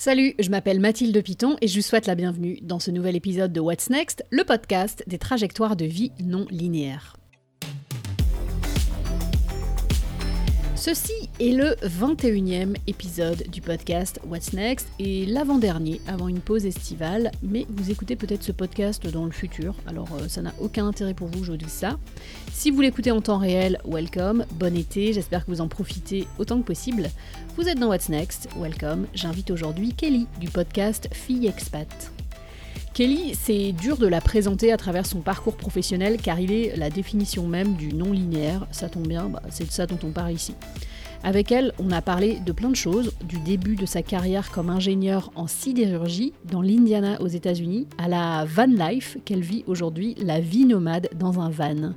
Salut, je m'appelle Mathilde Piton et je vous souhaite la bienvenue dans ce nouvel épisode de What's Next, le podcast des trajectoires de vie non linéaires. Ceci est le 21e épisode du podcast What's Next et l'avant-dernier avant une pause estivale, mais vous écoutez peut-être ce podcast dans le futur, alors euh, ça n'a aucun intérêt pour vous, je vous dis ça. Si vous l'écoutez en temps réel, welcome, bon été, j'espère que vous en profitez autant que possible. Vous êtes dans What's Next, welcome, j'invite aujourd'hui Kelly du podcast Fille Expat. Kelly, c'est dur de la présenter à travers son parcours professionnel car il est la définition même du non linéaire. Ça tombe bien, bah, c'est de ça dont on parle ici. Avec elle, on a parlé de plein de choses, du début de sa carrière comme ingénieure en sidérurgie dans l'Indiana aux États-Unis à la van life qu'elle vit aujourd'hui, la vie nomade dans un van.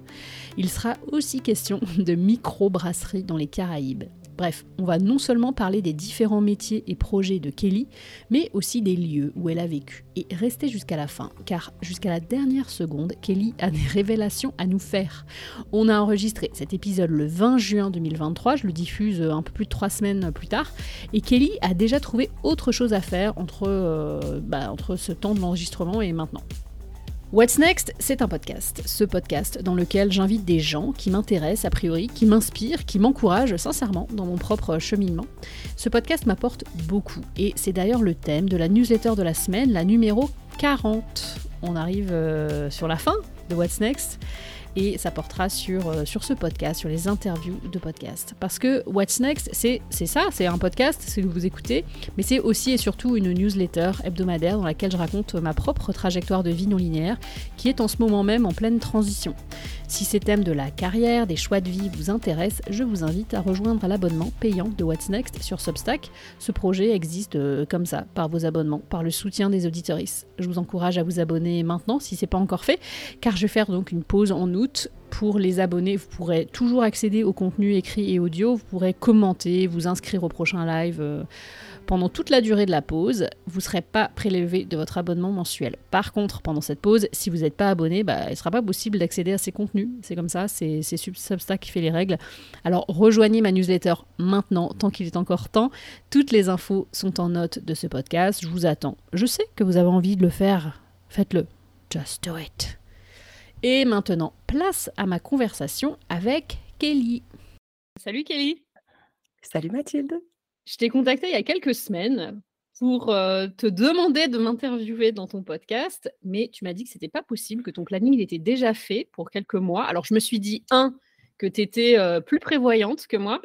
Il sera aussi question de micro-brasserie dans les Caraïbes. Bref, on va non seulement parler des différents métiers et projets de Kelly, mais aussi des lieux où elle a vécu. Et restez jusqu'à la fin, car jusqu'à la dernière seconde, Kelly a des révélations à nous faire. On a enregistré cet épisode le 20 juin 2023, je le diffuse un peu plus de trois semaines plus tard, et Kelly a déjà trouvé autre chose à faire entre, euh, bah, entre ce temps de l'enregistrement et maintenant. What's Next, c'est un podcast. Ce podcast dans lequel j'invite des gens qui m'intéressent a priori, qui m'inspirent, qui m'encouragent sincèrement dans mon propre cheminement. Ce podcast m'apporte beaucoup et c'est d'ailleurs le thème de la newsletter de la semaine, la numéro 40. On arrive euh, sur la fin de What's Next et ça portera sur, euh, sur ce podcast, sur les interviews de podcast. Parce que What's Next, c'est ça, c'est un podcast, c'est que vous écoutez, mais c'est aussi et surtout une newsletter hebdomadaire dans laquelle je raconte ma propre trajectoire de vie non linéaire qui est en ce moment même en pleine transition. Si ces thèmes de la carrière, des choix de vie vous intéressent, je vous invite à rejoindre l'abonnement payant de What's Next sur Substack. Ce projet existe euh, comme ça, par vos abonnements, par le soutien des auditoristes. Je vous encourage à vous abonner maintenant si ce n'est pas encore fait, car je vais faire donc une pause en août pour les abonnés, vous pourrez toujours accéder au contenu écrit et audio, vous pourrez commenter, vous inscrire au prochain live. Euh, pendant toute la durée de la pause, vous ne serez pas prélevé de votre abonnement mensuel. Par contre, pendant cette pause, si vous n'êtes pas abonné, bah, il ne sera pas possible d'accéder à ces contenus. C'est comme ça, c'est Substack qui fait les règles. Alors rejoignez ma newsletter maintenant, tant qu'il est encore temps. Toutes les infos sont en note de ce podcast. Je vous attends. Je sais que vous avez envie de le faire. Faites-le. Just do it. Et maintenant, place à ma conversation avec Kelly. Salut Kelly. Salut Mathilde. Je t'ai contacté il y a quelques semaines pour euh, te demander de m'interviewer dans ton podcast, mais tu m'as dit que c'était pas possible, que ton planning était déjà fait pour quelques mois. Alors je me suis dit, un, que tu étais euh, plus prévoyante que moi,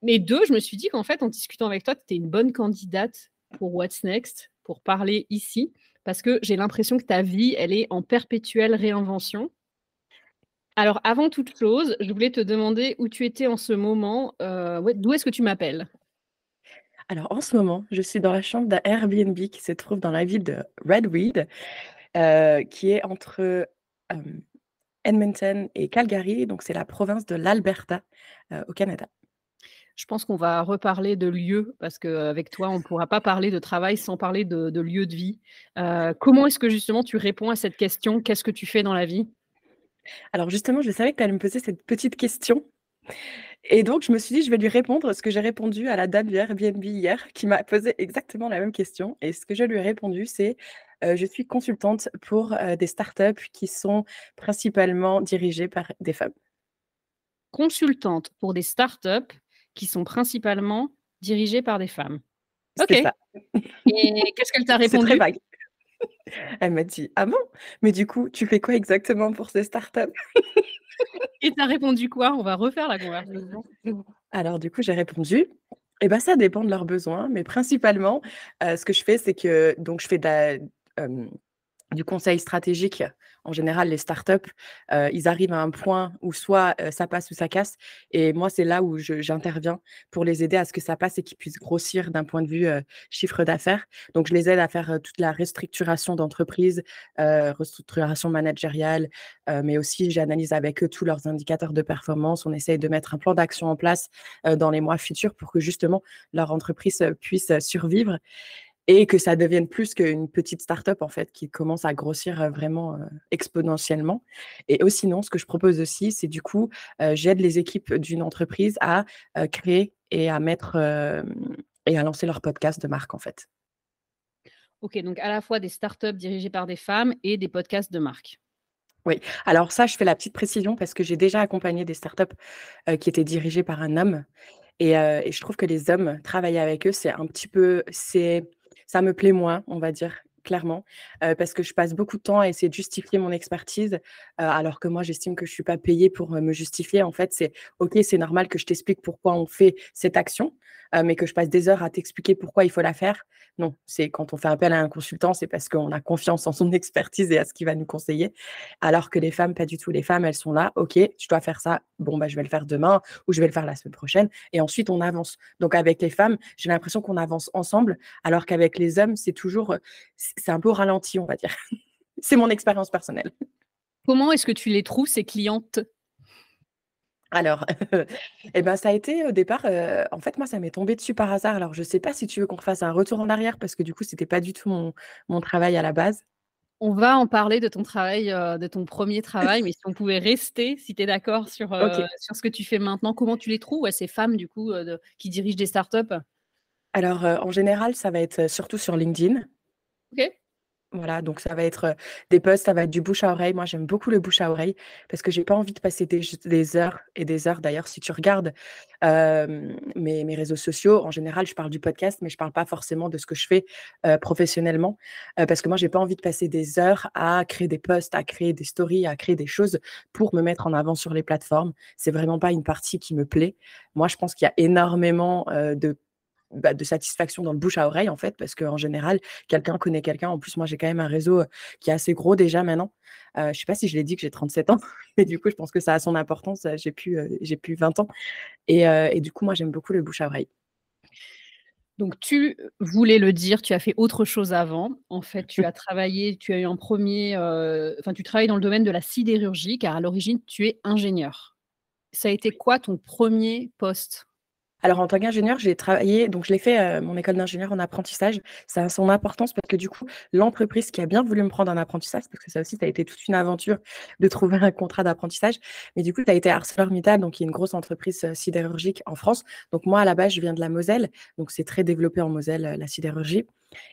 mais deux, je me suis dit qu'en fait, en discutant avec toi, tu étais une bonne candidate pour What's Next, pour parler ici parce que j'ai l'impression que ta vie, elle est en perpétuelle réinvention. Alors, avant toute chose, je voulais te demander où tu étais en ce moment. Euh, d'où est-ce que tu m'appelles? Alors, en ce moment, je suis dans la chambre d'un Airbnb qui se trouve dans la ville de Redweed, euh, qui est entre Edmonton et Calgary. Donc, c'est la province de l'Alberta euh, au Canada. Je pense qu'on va reparler de lieux parce qu'avec toi, on ne pourra pas parler de travail sans parler de, lieu de vie. Euh, comment est-ce que justement tu réponds à cette question? Qu'est-ce que tu fais dans la vie? Alors justement, je savais que tu allais me poser cette petite question. Et donc, je me suis dit, je vais lui répondre ce que j'ai répondu à la dame du Airbnb hier qui m'a posé exactement la même question. Et ce que je lui ai répondu, c'est euh, je suis consultante pour euh, des startups qui sont principalement dirigées par des femmes. Consultante pour des startups qui sont principalement dirigées par des femmes. Ok. Ça. Et qu'est-ce qu'elle t'a répondu très vague. Elle m'a dit Ah bon? Mais du coup, tu fais quoi exactement pour ces startups Et tu as répondu quoi? On va refaire la conversation. Alors, du coup, j'ai répondu eh ben, ça dépend de leurs besoins, mais principalement, euh, ce que je fais, c'est que donc je fais de la, du conseil stratégique en général, les startups, euh, ils arrivent à un point où soit euh, ça passe ou ça casse. Et moi, c'est là où j'interviens pour les aider à ce que ça passe et qu'ils puissent grossir d'un point de vue euh, chiffre d'affaires. Donc, je les aide à faire toute la restructuration d'entreprise, restructuration managériale, mais aussi j'analyse avec eux tous leurs indicateurs de performance. On essaye de mettre un plan d'action en place dans les mois futurs pour que justement leur entreprise puisse survivre et que ça devienne plus qu'une petite start-up en fait qui commence à grossir vraiment exponentiellement. Et aussi sinon, ce que je propose aussi, c'est du coup, j'aide les équipes d'une entreprise à créer et à mettre et à lancer leur podcast de marque en fait. OK, donc à la fois des startups dirigées par des femmes et des podcasts de marque. Oui, alors ça, je fais la petite précision parce que j'ai déjà accompagné des startups, qui étaient dirigées par un homme et et je trouve que les hommes, travailler avec eux, c'est un petit peu c'est ça me plaît moins, on va dire, clairement, parce que je passe beaucoup de temps à essayer de justifier mon expertise, alors que moi, j'estime que je suis pas payée pour, me justifier. En fait, c'est OK, c'est normal que je t'explique pourquoi on fait cette action, mais que je passe des heures à t'expliquer pourquoi il faut la faire. Non, c'est quand on fait appel à un consultant, c'est parce qu'on a confiance en son expertise et à ce qu'il va nous conseiller. Alors que les femmes, pas du tout. Les femmes, elles sont là, OK, je dois faire ça. Bon, bah, je vais le faire demain ou je vais le faire la semaine prochaine. Et ensuite, on avance. Donc, avec les femmes, j'ai l'impression qu'on avance ensemble, alors qu'avec les hommes, c'est toujours, c'est un peu ralenti, on va dire. c'est mon expérience personnelle. Comment est-ce que tu les trouves, ces clientes? Alors, et ben, ça a été au départ, heu, en fait, moi, ça m'est tombé dessus par hasard. Alors, je sais pas si tu veux qu'on fasse un retour en arrière parce que du coup, c'était pas du tout mon mon travail à la base. On va en parler de ton travail, heu, de ton premier travail, mais si on pouvait rester, si tu es d'accord sur, OK. sur ce que tu fais maintenant, comment tu les trouves, ouais, ces femmes du coup, de qui dirigent des startups? Alors, en général, ça va être, surtout sur LinkedIn. OK. Voilà, donc ça va être, heu, des posts, ça va être du bouche à oreille. Moi, j'aime beaucoup le bouche à oreille parce que j'ai pas envie de passer des heures et des heures d'ailleurs, si tu regardes, mes réseaux sociaux, en général, je parle du podcast, mais je parle pas forcément de ce que je fais, heu, professionnellement, heu, parce que moi, j'ai pas envie de passer des heures à créer des posts, à créer des stories, à créer des choses pour me mettre en avant sur les plateformes. C'est vraiment pas une partie qui me plaît. Moi, je pense qu'il y a énormément, de bah, de satisfaction dans le bouche à oreille, en fait, parce qu'en général, quelqu'un connaît quelqu'un. En plus, moi, j'ai quand même un réseau, qui est assez gros déjà maintenant. Je sais pas si je l'ai dit que j'ai 37 ans, mais du coup, je pense que ça a son importance, j'ai plus, j'ai plus 20 ans et et du coup, moi, j'aime beaucoup le bouche à oreille. Donc tu voulais le dire, tu as fait autre chose avant. En fait, tu as travaillé, tu as eu un premier, er enfin, tu travailles dans le domaine de la sidérurgie, car à l'origine, tu es ingénieur. Ça a été quoi ton premier poste? Alors en tant qu'ingénieur, j'ai travaillé donc je l'ai fait, heu, mon école d'ingénieur en apprentissage. Ça a son importance parce que du coup, l'entreprise qui a bien voulu me prendre en apprentissage, parce que ça aussi, ça a été toute une aventure de trouver un contrat d'apprentissage. Mais du coup, ça a été ArcelorMittal, donc qui est une grosse entreprise, heu, sidérurgique en France. Donc moi, à la base, je viens de la Moselle, donc c'est très développé en Moselle, heu, la sidérurgie.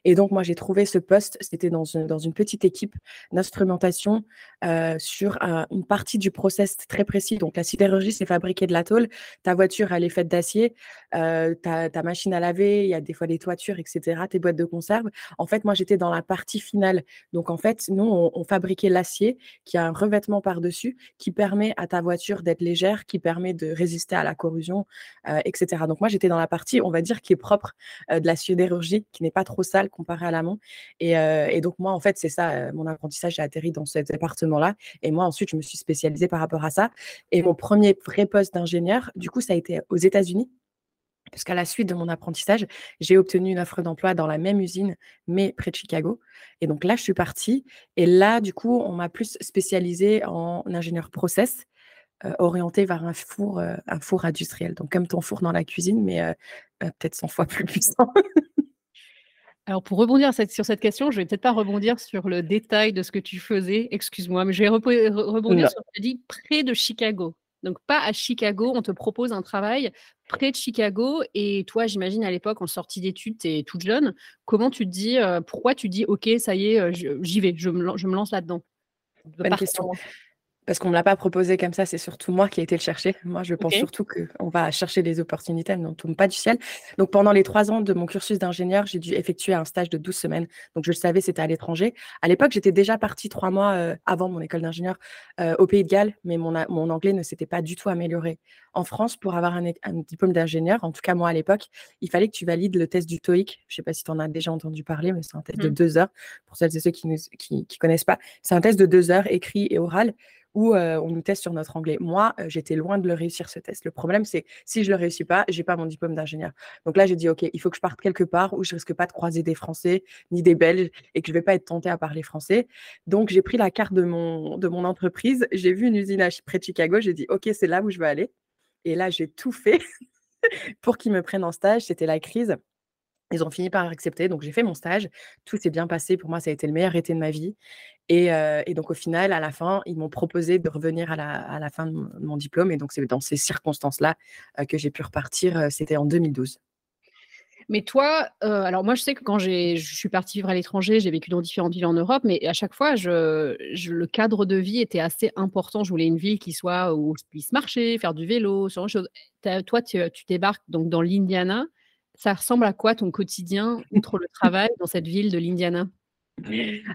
Et donc moi, j'ai trouvé ce poste, c'était dans une petite équipe d'instrumentation, heu, sur un une partie du process très précis. Donc la sidérurgie, c'est fabriquer de la tôle. Ta voiture, elle est faite d'acier, heu, ta machine à laver, il y a des fois des toitures et cetera, tes boîtes de conserve. En fait, moi, j'étais dans la partie finale. Donc en fait, nous, on fabriquait l'acier qui a un revêtement par-dessus qui permet à ta voiture d'être légère, qui permet de résister à la corrosion, heu et cetera. Donc moi, j'étais dans la partie, on va dire, qui est propre, de la sidérurgie, qui n'est pas trop sale comparée à l'amont et heu et donc moi, en fait, c'est ça, heu, mon apprentissage, j'ai atterri dans cet département-là et moi, ensuite, je me suis spécialisée par rapport à ça et mon premier vrai poste d'ingénieur, du coup, ça a été aux États-Unis parce qu'à la suite de mon apprentissage, j'ai obtenu une offre d'emploi dans la même usine, mais près de Chicago. Et donc là, je suis partie. Et là, du coup, on m'a plus spécialisée en ingénieur process, euh, orienté vers un four, euh, un four industriel. Donc comme ton four dans la cuisine, mais euh, euh, peut-être 100 fois plus puissant. Alors pour rebondir cette sur cette question, je vais peut-être pas rebondir sur le détail de ce que tu faisais, excuse-moi, mais je vais rebondir non. sur ce que tu as dit près de Chicago. Donc pas à Chicago, on te propose un travail près de Chicago et toi, j'imagine à l'époque en sortie d'études, tu es toute jeune. Comment tu te dis, heu, pourquoi tu te dis: «OK, ça y est, je j'y vais, je me lan je me lance là-dedans»? De Bonne partir question. Parce qu'on me l'a pas proposé comme ça, c'est surtout moi qui ai été le chercher. Moi, je pense surtout qu'on va chercher les opportunités, elles ne tombent pas du ciel. Donc pendant les 3 ans de mon cursus d'ingénieur, j'ai dû effectuer un stage de 12 semaines. Donc je le savais, c'était à l'étranger. À l'époque, j'étais déjà partie 3 mois, heu, avant mon école d'ingénieur, heu, au Pays de Galles, mais mon anglais ne s'était pas du tout amélioré. En France, pour avoir un diplôme d'ingénieur, en tout cas moi à l'époque, il fallait que tu valides le test du TOEIC. Je sais pas si tu en as déjà entendu parler, mais c'est un test de Mmh. 2 heures pour celles et ceux qui ne qui qui connaissent pas. C'est un test de 2 heures écrit et oral où, on nous teste sur notre anglais. Moi, j'étais loin de le réussir ce test. Le problème, c'est si je le réussis pas, j'ai pas mon diplôme d'ingénieur. Donc là, j'ai dit: «OK, il faut que je parte quelque part où je risque pas de croiser des Français ni des Belges et que je vais pas être tentée à parler français». Donc j'ai pris la carte de mon de mon entreprise, j'ai vu une usine à près de Chicago, j'ai dit: «OK, c'est là où je veux aller» et là, j'ai tout fait pour qu'ils me prennent en stage. C'était la crise. Ils ont fini par accepter, donc j'ai fait mon stage. Tout s'est bien passé. Pour moi, ça a été le meilleur été de ma vie et heu et donc au final, à la fin, ils m'ont proposé de revenir à la à la fin de mon de mon diplôme et donc c'est dans ces circonstances-là, heu, que j'ai pu repartir, heu, c'était en 2012. Mais toi, alors moi je sais que quand je suis partie vivre à l'étranger, j'ai vécu dans différentes villes en Europe, mais à chaque fois je je le cadre de vie était assez important. Je voulais une ville qui soit où je puisse marcher, faire du vélo, ce genre de choses. Toi, tu, tu débarques donc dans l'Indiana. Ça ressemble à quoi ton quotidien, outre le travail, dans cette ville de l'Indiana?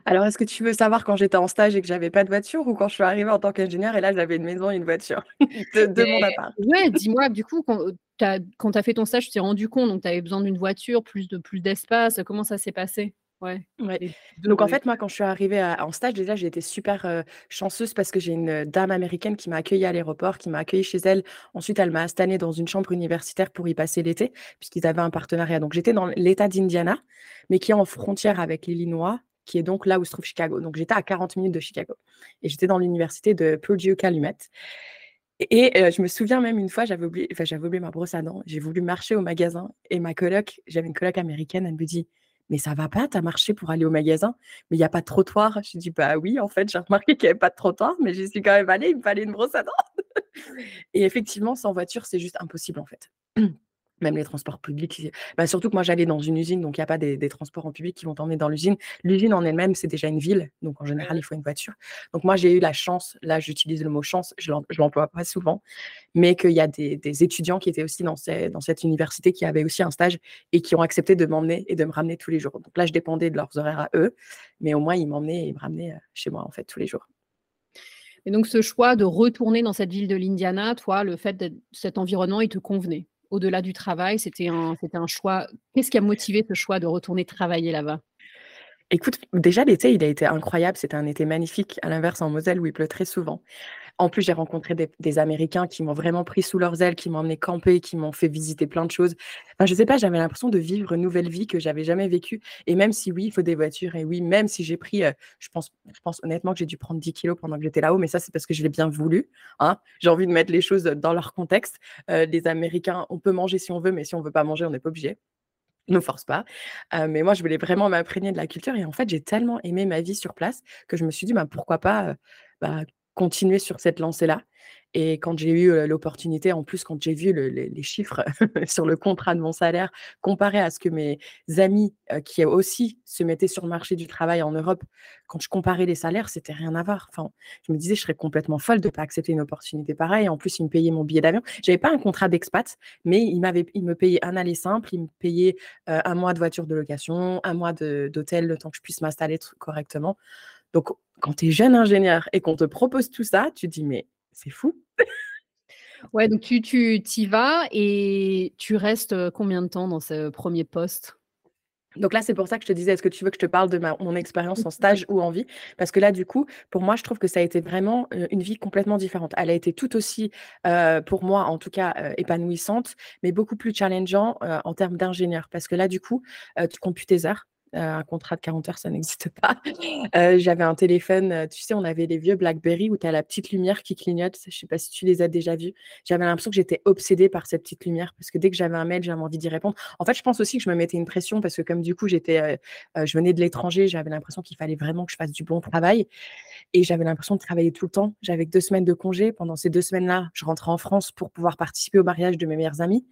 Alors, est-ce que tu veux savoir quand j'étais en stage et que j'avais pas de voiture ou quand je suis arrivée en tant qu'ingénieure et là j'avais une maison et une voiture? De de mon appart? ouais, dis-moi du coup quand, tu as fait ton stage, tu t'es rendu compte donc tu avais besoin d'une voiture, plus de plus d'espace, comment ça s'est passé? Ouais, Ouais. les 2 Donc en fait, moi, quand je suis arrivée à en stage, déjà, j'ai été super, chanceuse parce que j'ai une, dame américaine qui m'a accueillie à l'aéroport, qui m'a accueillie chez elle. Ensuite, elle m'a installée dans une chambre universitaire pour y passer l'été, puisqu'ils avaient un partenariat. Donc j'étais dans l'État d'Indiana, mais qui est en frontière avec l'Illinois, qui est donc là où se trouve Chicago. Donc j'étais à 40 minutes de Chicago et j'étais dans l'université de Purdue Calumet et heu, je me souviens même une fois, j'avais oublié enfin, j'avais oublié ma brosse à dents. J'ai voulu marcher au magasin et ma coloc j'avais une coloc américaine, elle me dit: «Mais ça va pas, tu as marché pour aller au magasin, mais il y a pas de trottoir». Je dis: «Bah oui, en fait, j'ai remarqué qu'il y avait pas de trottoir, mais j'y suis quand même allée, il me fallait une brosse à dents». Et effectivement, sans voiture, c'est juste impossible, en fait. Même les transports publics, bah, surtout que moi, j'allais dans une usine, donc il y a pas des des transports en public qui vont t'emmener dans l'usine. L'usine en elle-même, c'est déjà une ville, donc en général, il faut une voiture. Donc moi, j'ai eu la chance, là, j'utilise le mot chance, je je l'emploie pas souvent, mais qu'il y a des des étudiants qui étaient aussi dans ces dans cette université qui avaient aussi un stage et qui ont accepté de m'emmener et de me ramener tous les jours. Donc là, je dépendais de leurs horaires à eux, mais au moins ils m'emmenaient et ils me ramenaient, heu, chez moi, en fait, tous les jours. Et donc ce choix de retourner dans cette ville de l'Indiana, toi, le fait d'être cet environnement, il te convenait? Au-delà du travail, c'était un choix qu'est-ce qui a motivé ce choix de retourner travailler là-bas? Écoute, déjà l'été, il a été incroyable, c'était un été magnifique, à l'inverse en Moselle où il pleut très souvent. En plus, j'ai rencontré des Américains qui m'ont vraiment pris sous leurs ailes, qui m'ont emmenée camper, qui m'ont fait visiter plein de choses. Enfin, je sais pas, j'avais l'impression de vivre une nouvelle vie que j'avais jamais vécue et même si oui, il faut des voitures et oui, même si j'ai pris, heu, je pense je pense honnêtement que j'ai dû prendre 10 kilogrammes pendant que j'étais là-haut, mais ça, c'est parce que je l'ai bien voulu, hein. J'ai envie de mettre les choses, dans leur contexte. Heu, les Américains, on peut manger si on veut, mais si on veut pas manger, on n'est pas obligé. Ne force pas. Mais moi, je voulais vraiment m'imprégner de la culture et en fait, j'ai tellement aimé ma vie sur place que je me suis dit: «Bah, pourquoi pas, bah, continuer sur cette lancée-là?» et quand j'ai eu, l'opportunité, en plus, quand j'ai vu le les chiffres sur le contrat de mon salaire comparé à ce que mes amis, qui aussi se mettaient sur le marché du travail en Europe, quand je comparais les salaires, c'était rien à voir. Enfin, je me disais: «Je serais complètement folle de pas accepter une opportunité pareille». En plus, ils me payaient mon billet d'avion. J'avais pas un contrat d'expat, mais ils ils me payaient un aller simple, ils me payaient, 1 mois de voiture de location, un mois d'hôtel, le temps que je puisse m'installer correctement. Donc quand tu es jeune ingénieur et qu'on te propose tout ça, tu te dis: «Mais c'est fou». Ouais, donc tu tu y vas et tu restes, heu, combien de temps dans ce 1er poste? Donc là, c'est pour ça que je te disais: «Est-ce que tu veux que je te parle de ma mon expérience en stage ou en vie?» parce que là, du coup, pour moi, je trouve que ça a été vraiment, une vie complètement différente. Elle a été tout aussi, pour moi, en tout cas, épanouissante, mais beaucoup plus challengeant, en termes d'ingénieur. Parce que là, du coup, tu comptes plus tes heures. Heu, un contrat de 40 heures, ça n'existe pas. Heu, j'avais un téléphone, heu, tu sais, on avait les vieux BlackBerry où tu as la petite lumière qui clignote. Je sais pas si tu les as déjà vus? J'avais l'impression que j'étais obsédée par cette petite lumière parce que dès que j'avais un mail, j'avais envie d'y répondre. En fait, je pense aussi que je me mettais une pression parce que comme du coup, j'étais, je venais de l'étranger, j'avais l'impression qu'il fallait vraiment que je fasse du bon travail et j'avais l'impression de travailler tout le temps. J'avais 2 semaines de congé. Pendant ces 2 semaines-là, je rentrais en France pour pouvoir participer au mariage de mes meilleurs amis.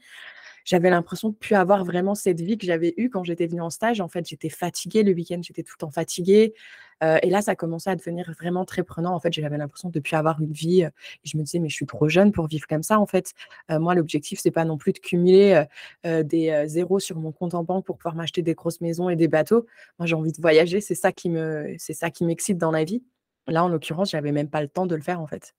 J'avais l'impression de plus avoir vraiment cette vie que j'avais eue quand j'étais venue en stage. En fait, j'étais fatiguée le week-end, j'étais tout le temps fatiguée, heu et là, ça commençait à devenir vraiment très prenant. En fait, j'avais l'impression de plus avoir une vie, et je me disais: «Mais je suis trop jeune pour vivre comme ça, en fait». Heu, moi, l'objectif, c'est pas non plus de cumuler, des, zéros sur mon compte en banque pour pouvoir m'acheter des grosses maisons et des bateaux. Moi, j'ai envie de voyager, c'est ça qui me c'est ça qui m'excite dans la vie. Là, en l'occurrence, j'avais même pas le temps de le faire, en fait.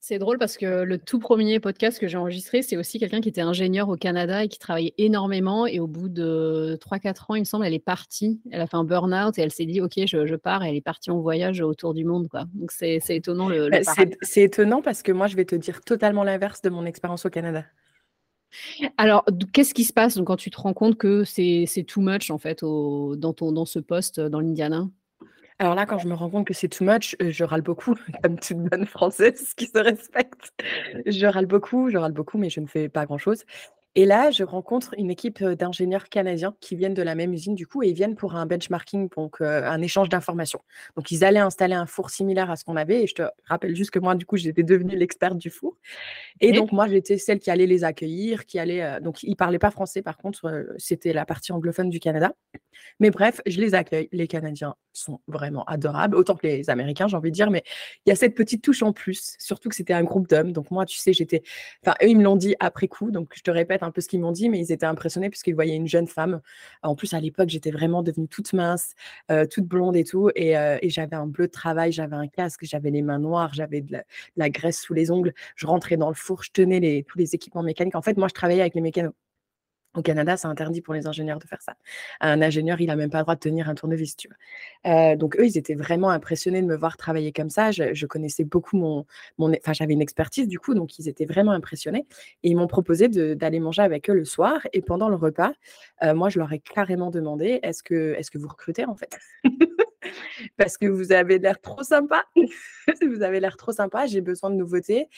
C'est drôle parce que le tout 1er podcast que j'ai enregistré, c'est aussi quelqu'un qui était ingénieur au Canada et qui travaillait énormément et au bout de 3-4 ans, il me semble, elle est partie. Elle a fait un burn-out et elle s'est dit: «OK, je je pars» et elle est partie en voyage autour du monde, quoi. Donc c'est c'est étonnant le le Bah, c'est c'est étonnant parce que moi, je vais te dire totalement l'inverse de mon expérience au Canada. Alors, qu'est-ce qui se passe? Donc quand tu te rends compte que c'est c'est too much en fait au dans ton dans ce poste, dans l'Indiana? Alors là, quand je me rends compte que c'est too much, heu, je râle beaucoup comme toute bonne Française qui se respecte. Je râle beaucoup, je râle beaucoup, mais je ne fais pas grand chose Et là, je rencontre une équipe d'ingénieurs canadiens qui viennent de la même usine, du coup, et ils viennent pour un benchmarking, donc un échange d'informations. Donc, ils allaient installer un four similaire à ce qu'on avait. Et je te rappelle juste que moi, du coup, j'étais devenue l'experte du four. Et donc, moi, j'étais celle qui allait les accueillir, qui allait. donc, ils ne parlaient pas français, par contre, c'était la partie anglophone du Canada. Mais bref, je les accueille. Les Canadiens sont vraiment adorables, autant que les Américains, j'ai envie de dire. Mais il y a cette petite touche en plus, surtout que c'était un groupe d'hommes. Donc, moi, tu sais, j'étais. Enfin, eux, ils me l'ont dit après coup. Donc, je te répète un peu ce qu'ils m'ont dit, mais ils étaient impressionnés puisqu'ils voyaient une jeune femme. En plus, à l'époque, j'étais vraiment devenue toute mince, euh, toute blonde et tout. Euh, et, j'avais un bleu de travail, j'avais un casque, j'avais les mains noires, j'avais de, la, graisse sous les ongles. Je rentrais dans le four, je tenais tous les équipements mécaniques. En fait, moi, je travaillais avec les mécanos. Au Canada, c'est interdit pour les ingénieurs de faire ça. Un ingénieur, il n'a même pas le droit de tenir un tournevis, tu vois. Euh, donc, eux, ils étaient vraiment impressionnés de me voir travailler comme ça. Je, connaissais beaucoup mon. enfin, j'avais une expertise, du coup, donc ils étaient vraiment impressionnés. Et ils m'ont proposé d'aller manger avec eux le soir. Et pendant le repas, euh, moi, je leur ai carrément demandé est -ce que vous recrutez, en fait? Parce que vous avez l'air trop sympa. vous avez l'air trop sympa, j'ai besoin de nouveautés.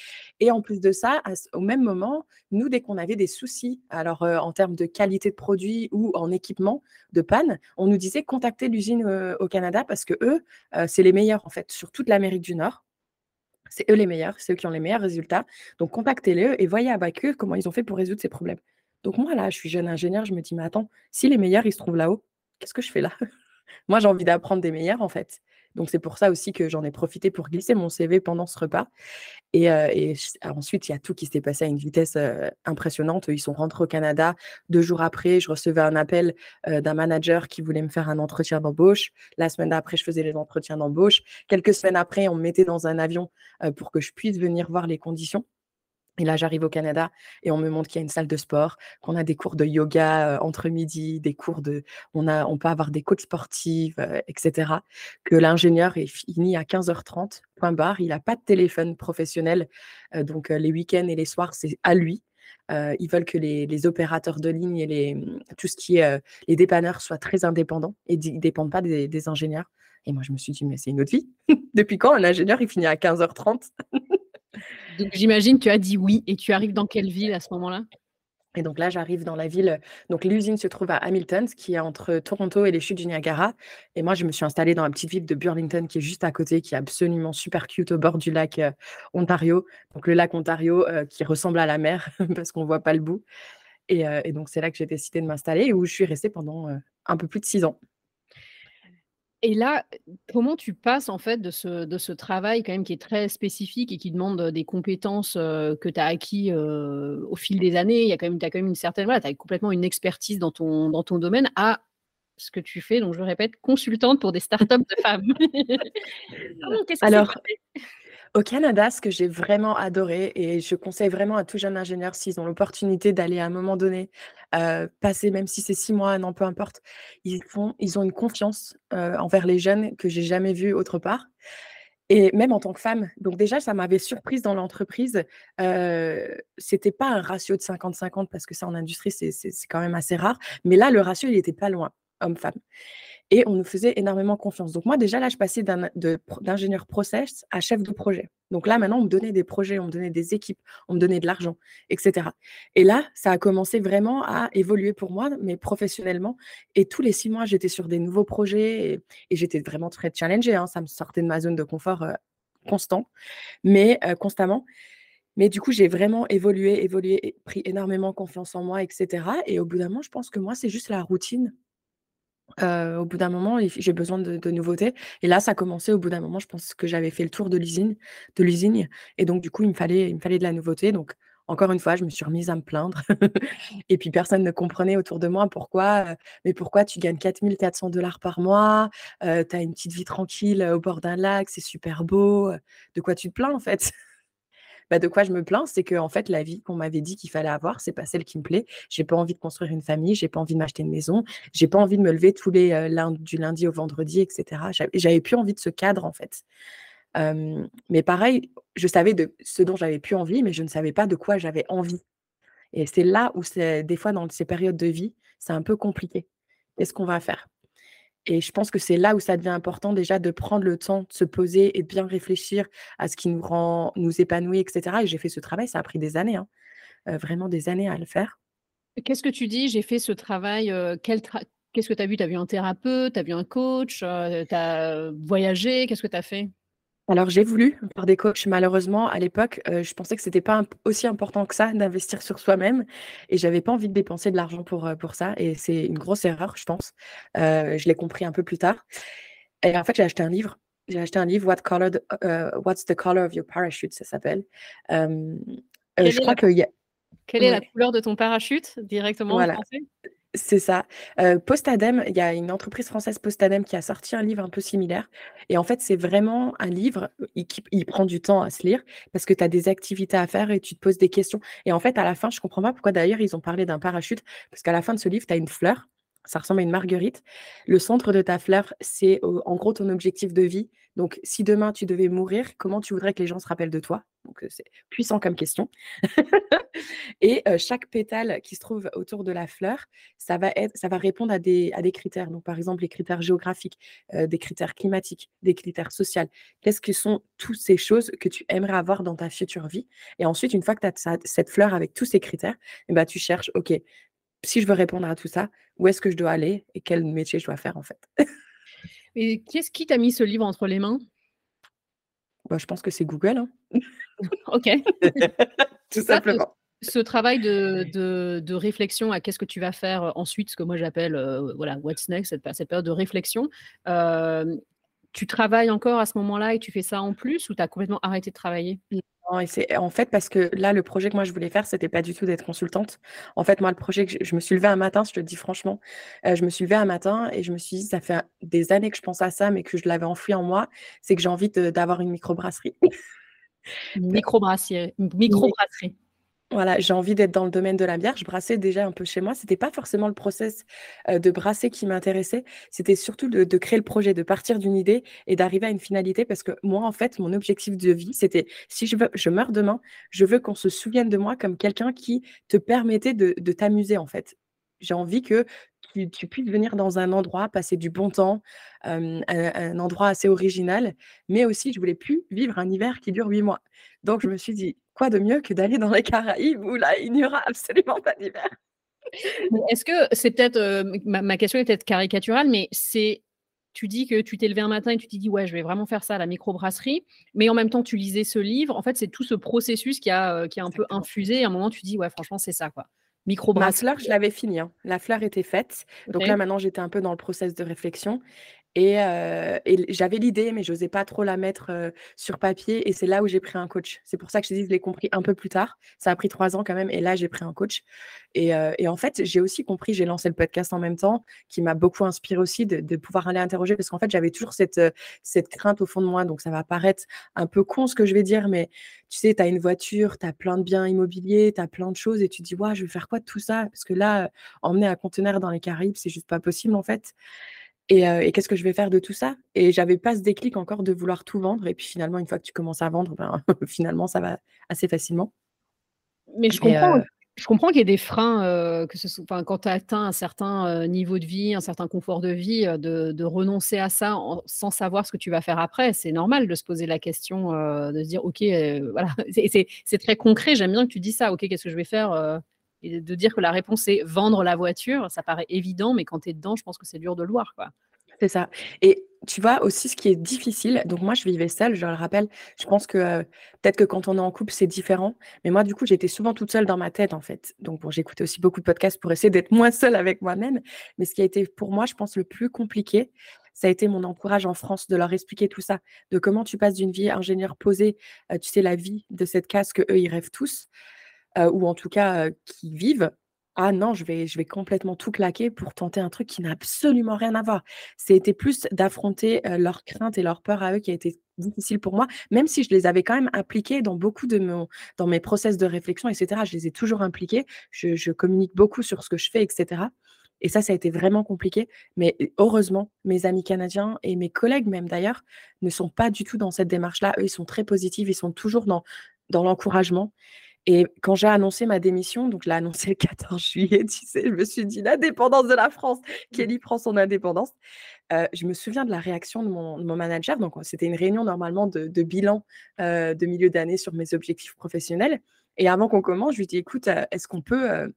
Et en plus de ça, au même moment, nous, dès qu'on avait des soucis, alors euh, en termes de qualité de produit ou en équipement de panne, on nous disait contacter l'usine euh, au Canada parce que eux, euh, c'est les meilleurs en fait sur toute l'Amérique du Nord. C'est eux les meilleurs, c'est eux qui ont les meilleurs résultats. Donc contactez-les et voyez avec eux comment ils ont fait pour résoudre ces problèmes. Donc moi là, je suis jeune ingénieur, je me dis mais attends, si les meilleurs ils se trouvent là-haut, qu'est-ce que je fais là? Moi, j'ai envie d'apprendre des meilleurs, en fait. Donc, c'est pour ça aussi que j'en ai profité pour glisser mon CV pendant ce repas. Et, euh, ensuite, il y a tout qui s'est passé à une vitesse impressionnante. Ils sont rentrés au Canada. Deux jours après, je recevais un appel d'un manager qui voulait me faire un entretien d'embauche. La semaine d'après, je faisais les entretiens d'embauche. Quelques semaines après, on me mettait dans un avion pour que je puisse venir voir les conditions. Et là, j'arrive au Canada et on me montre qu'il y a une salle de sport, qu'on a des cours de yoga entre midi, des cours de, on a, on peut avoir des coachs sportifs, etc. Que l'ingénieur est fini à 15h30, point barre. Il n'a pas de téléphone professionnel, donc les week-ends et les soirs, c'est à lui. ils veulent que les, opérateurs de ligne et les, tout ce qui est les dépanneurs soient très indépendants et ne dépendent pas des, des ingénieurs. Et moi, je me suis dit, mais c'est une autre vie. Depuis quand un ingénieur, il finit à 15h30 donc j'imagine tu as dit oui et tu arrives dans quelle ville à ce moment-là? Et donc là, j'arrive dans la ville. Donc l'usine se trouve à Hamilton, qui est entre Toronto et les chutes du Niagara. Et moi, je me suis installée dans la petite ville de Burlington, qui est juste à côté, qui est absolument super cute au bord du lac euh, Ontario. Donc le lac Ontario, euh, qui ressemble à la mer, parce qu'on ne voit pas le bout. Et, euh, et donc c'est là que j'ai décidé de m'installer et où je suis restée pendant un peu plus de six ans. Et là, comment tu passes en fait de ce, de ce travail quand même qui est très spécifique et qui demande des compétences que tu as acquis au fil des années, il y a quand même, as quand même une certaine, voilà, tu as complètement une expertise dans ton, dans ton domaine à ce que tu fais, donc je répète, consultante pour des startups de femmes. Alors, au Canada, ce que j'ai vraiment adoré, et je conseille vraiment à tout jeune ingénieur, s'ils ont l'opportunité d'aller à un moment donné, passer, même si c'est six mois, non, peu importe, ils, font, ils ont une confiance envers les jeunes que j'ai jamais vue autre part. Et même en tant que femme. Donc déjà, ça m'avait surprise dans l'entreprise. Euh, c'était pas un ratio de 50-50 parce que ça, en industrie, c'est quand même assez rare. Mais là, le ratio, il était pas loin, homme-femme et on nous faisait énormément confiance. Donc moi, déjà là, je passais d'ingénieur process à chef de projet. Donc là, maintenant, on me donnait des projets, on me donnait des équipes, on me donnait de l'argent, etc. Et là, ça a commencé vraiment à évoluer pour moi, mais professionnellement. Et tous les six mois, j'étais sur des nouveaux projets et, j'étais vraiment très challengée. Hein. Ça me sortait de ma zone de confort euh, constant, mais euh, constamment. Mais du coup, j'ai vraiment évolué, évolué, pris énormément confiance en moi, etc. Et au bout d'un moment, je pense que moi, c'est juste la routine au bout d'un moment, j'ai besoin de nouveautés et là, ça a commencé au bout d'un moment, je pense que j'avais fait le tour de l'usine de l'usine et donc du coup, il me fallait de la nouveauté donc encore une fois, je me suis remise à me plaindre et puis personne ne comprenait autour de moi pourquoi, «Mais pourquoi tu gagnes 4 400 par mois? tu as une petite vie tranquille, au bord d'un lac, c'est super beau, de quoi tu te plains, en fait?» Bah, de quoi je me plains, c'est que en fait, la vie qu'on m'avait dit qu'il fallait avoir, c'est pas celle qui me plaît. J'ai pas envie de construire une famille, j'ai pas envie de m'acheter une maison, j'ai pas envie de me lever tous les du lundi au vendredi, etc. J'avais plus envie de ce cadre en fait. mais pareil, je savais de ce dont j'avais plus envie, mais je ne savais pas de quoi j'avais envie. Et c'est là où des fois dans ces périodes de vie, c'est un peu compliqué. Qu'est-ce qu'on va faire? Et je pense que c'est là où ça devient important déjà de prendre le temps de se poser et de bien réfléchir à ce qui nous rend, nous épanouit, etc. Et j'ai fait ce travail, ça a pris des années, hein, vraiment des années à le faire. Qu'est-ce que tu dis? J'ai fait ce travail, quel qu'est-ce que tu as vu? Tu as vu un thérapeute? Tu as vu un coach? tu as voyagé? Qu'est-ce que tu as fait? Alors j'ai voulu par des coachs. Malheureusement, à l'époque, je pensais que c'était pas aussi important que ça d'investir sur soi-même et j'avais pas envie de dépenser de l'argent pour, pour ça et c'est une grosse erreur, je pense. je l'ai compris un peu plus tard et en fait, j'ai acheté un livre. J'ai acheté un livre, What What's the color of your parachute? Ça s'appelle. je crois qu'il y a quelle est la couleur de ton parachute directement en français? C'est ça. Postadem, il y a une entreprise française Postadem qui a sorti un livre un peu similaire. Et en fait, c'est vraiment un livre, il il prend du temps à se lire parce que tu as des activités à faire et tu te poses des questions. Et en fait, à la fin, je comprends pas pourquoi d'ailleurs ils ont parlé d'un parachute parce qu'à la fin de ce livre, tu as une fleur ça ressemble à une marguerite. Le centre de ta fleur, c'est en gros ton objectif de vie. Donc, si demain tu devais mourir, comment tu voudrais que les gens se rappellent de toi? Donc, c'est puissant comme question. et chaque pétale qui se trouve autour de la fleur, ça va, répondre à des, à des critères. Donc, par exemple, les critères géographiques, des critères climatiques, des critères sociaux. Qu'est-ce que sont toutes ces choses que tu aimerais avoir dans ta future vie? Et ensuite, une fois que tu as cette fleur avec tous ces critères, eh ben, tu cherches, OK, si je veux répondre à tout ça, où est-ce que je dois aller et quel métier je dois faire en fait? et qu'est-ce qui t'a mis ce livre entre les mains? Bah, Je pense que c'est Google. Hein. ok. tout simplement. Ce, travail de, de, réflexion à qu'est-ce que tu vas faire ensuite, ce que moi j'appelle voilà, what's next, cette, cette, période de réflexion, tu travailles encore à ce moment-là et tu fais ça en plus ou tu as complètement arrêté de travailler? Et c'est en fait parce que là, le projet que moi je voulais faire, c'était pas du tout d'être consultante. En fait, moi, le projet que je, me suis levée un matin, je te le dis franchement, euh, je me suis levée un matin et je me suis dit, ça fait des années que je pense à ça, mais que je l'avais enfoui en moi, c'est que j'ai envie d'avoir une microbrasserie. Microbrasserie. Microbrasserie. Voilà, j'ai envie d'être dans le domaine de la bière. Je brassais déjà un peu chez moi. C'était pas forcément le process de brasser qui m'intéressait. C'était surtout de, créer le projet, de partir d'une idée et d'arriver à une finalité. Parce que moi, en fait, mon objectif de vie, c'était si je, je meurs demain, je veux qu'on se souvienne de moi comme quelqu'un qui te permettait de, t'amuser, en fait. J'ai envie que tu, puisses venir dans un endroit, passer du bon temps, un, un, endroit assez original, mais aussi je voulais plus vivre un hiver qui dure huit mois. Donc je me suis dit, quoi de mieux que d'aller dans les Caraïbes où là, il n'y aura absolument pas d'hiver? Est-ce que c'est peut-être, euh, ma, question est peut-être caricaturale, mais c'est, tu dis que tu t'es levé un matin et tu t'es dit, ouais, je vais vraiment faire ça à la microbrasserie, mais en même temps, tu lisais ce livre. En fait, c'est tout ce processus qui a, euh, qui a un peu infusé. À un moment, tu dis, ouais, franchement, c'est ça, quoi. Microbrasserie. Ma fleur, je l'avais fini. Hein. La fleur était faite. Donc là, maintenant, j'étais un peu dans le process de réflexion. Et, j'avais l'idée, mais je n'osais pas trop la mettre sur papier. Et c'est là où j'ai pris un coach. C'est pour ça que je dis, je l'ai compris un peu plus tard. Ça a pris trois ans quand même. Et là, j'ai pris un coach. Et, en fait, j'ai aussi compris, j'ai lancé le podcast en même temps, qui m'a beaucoup inspiré aussi de, pouvoir aller interroger. Parce qu'en fait, j'avais toujours cette, cette crainte au fond de moi. Donc, ça va paraître un peu con ce que je vais dire, mais tu sais, tu as une voiture, tu as plein de biens immobiliers, tu as plein de choses. Et tu te dis, ouais, je vais faire quoi de tout ça? Parce que là, emmener un conteneur dans les Caraïbes, c'est juste pas possible en fait. Et, qu'est-ce que je vais faire de tout ça? Et j'avais pas ce déclic encore de vouloir tout vendre. Et puis finalement, une fois que tu commences à vendre, ben, finalement, ça va assez facilement. Mais je comprends, je comprends qu'il y ait des freins, que ce soit, quand tu as atteint un certain niveau de vie, un certain confort de vie, de, renoncer à ça sans savoir ce que tu vas faire après. C'est normal de se poser la question, de se dire, OK, voilà, c'est très concret. J'aime bien que tu dis ça. OK, qu'est-ce que je vais faire et de dire que la réponse est vendre la voiture, ça paraît évident, mais quand tu es dedans, je pense que c'est dur de le voir. C'est ça. Et tu vois aussi ce qui est difficile. Donc moi, je vivais seule, je le rappelle. Je pense que euh, peut-être que quand on est en couple, c'est différent. Mais moi, du coup, j'étais souvent toute seule dans ma tête, en fait. Donc bon, j'écoutais aussi beaucoup de podcasts pour essayer d'être moins seule avec moi-même. Mais ce qui a été pour moi, je pense, le plus compliqué, ça a été mon encourage en France de leur expliquer tout ça, de comment tu passes d'une vie ingénieur posée, euh, tu sais, la vie de cette case que eux, ils rêvent tous, ou en tout cas qui vivent, ah non, je vais, je vais complètement tout claquer pour tenter un truc qui n'a absolument rien à voir. C'était plus d'affronter leurs craintes et leurs peurs à eux qui a été difficile pour moi, même si je les avais quand même impliqués dans beaucoup de dans mes process de réflexion, etc. Je les ai toujours impliqués. Je, je communique beaucoup sur ce que je fais, etc. Et ça, ça a été vraiment compliqué. Mais heureusement, mes amis canadiens et mes collègues même d'ailleurs ne sont pas du tout dans cette démarche-là. Eux, ils sont très positifs, ils sont toujours dans, dans l'encouragement. Et quand j'ai annoncé ma démission, donc je l'ai annoncé le 14 juillet, tu sais, je me suis dit l'indépendance de la France. Kelly prend son indépendance. Euh, je me souviens de la réaction de mon, manager. Donc, c'était une réunion normalement de, bilan euh, de milieu d'année sur mes objectifs professionnels. Et avant qu'on commence, je lui dis écoute, euh, est-ce qu'on peut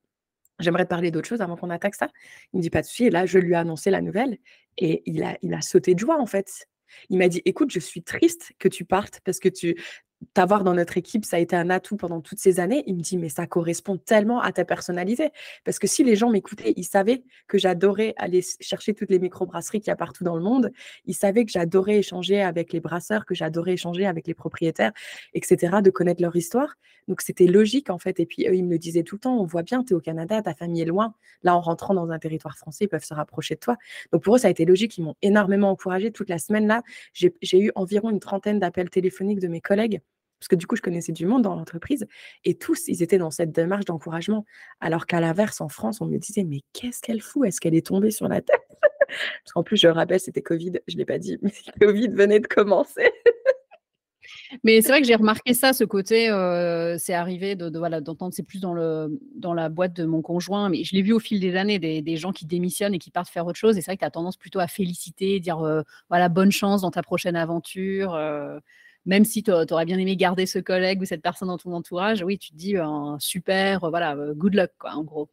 j'aimerais te parler d'autre chose avant qu'on attaque ça? Il me dit pas de souci. Et là, je lui ai annoncé la nouvelle et il a, il a sauté de joie en fait. Il m'a dit écoute, je suis triste que tu partes parce que tu t'avoir dans notre équipe, ça a été un atout pendant toutes ces années. Il me dit, mais ça correspond tellement à ta personnalité. Parce que si les gens m'écoutaient, ils savaient que j'adorais aller chercher toutes les microbrasseries qu'il y a partout dans le monde. Ils savaient que j'adorais échanger avec les brasseurs, que j'adorais échanger avec les propriétaires, etc., de connaître leur histoire. Donc, c'était logique, en fait. Et puis, eux, ils me le disaient tout le temps, on voit bien, tu es au Canada, ta famille est loin. Là, en rentrant dans un territoire français, ils peuvent se rapprocher de toi. Donc, pour eux, ça a été logique. Ils m'ont énormément encouragé. Toute la semaine, là, j'ai eu environ une trentaine d'appels téléphoniques de mes collègues parce que du coup, je connaissais du monde dans l'entreprise, et tous, ils étaient dans cette démarche d'encouragement. Alors qu'à l'inverse, en France, on me disait, mais qu'est-ce qu'elle fout? Est-ce qu'elle est tombée sur la tête? Parce qu'en plus, je rappelle, c'était Covid, je ne l'ai pas dit, mais Covid venait de commencer. Mais c'est vrai que j'ai remarqué ça, ce côté, euh, c'est arrivé de, voilà d'entendre, c'est plus dans le dans la boîte de mon conjoint, mais je l'ai vu au fil des années, des, gens qui démissionnent et qui partent faire autre chose. Et c'est vrai que tu as tendance plutôt à féliciter, dire euh, voilà bonne chance dans ta prochaine aventure. Euh, même si tu aurais bien aimé garder ce collègue ou cette personne dans ton entourage, oui, tu te dis un super, voilà, good luck, quoi, en gros.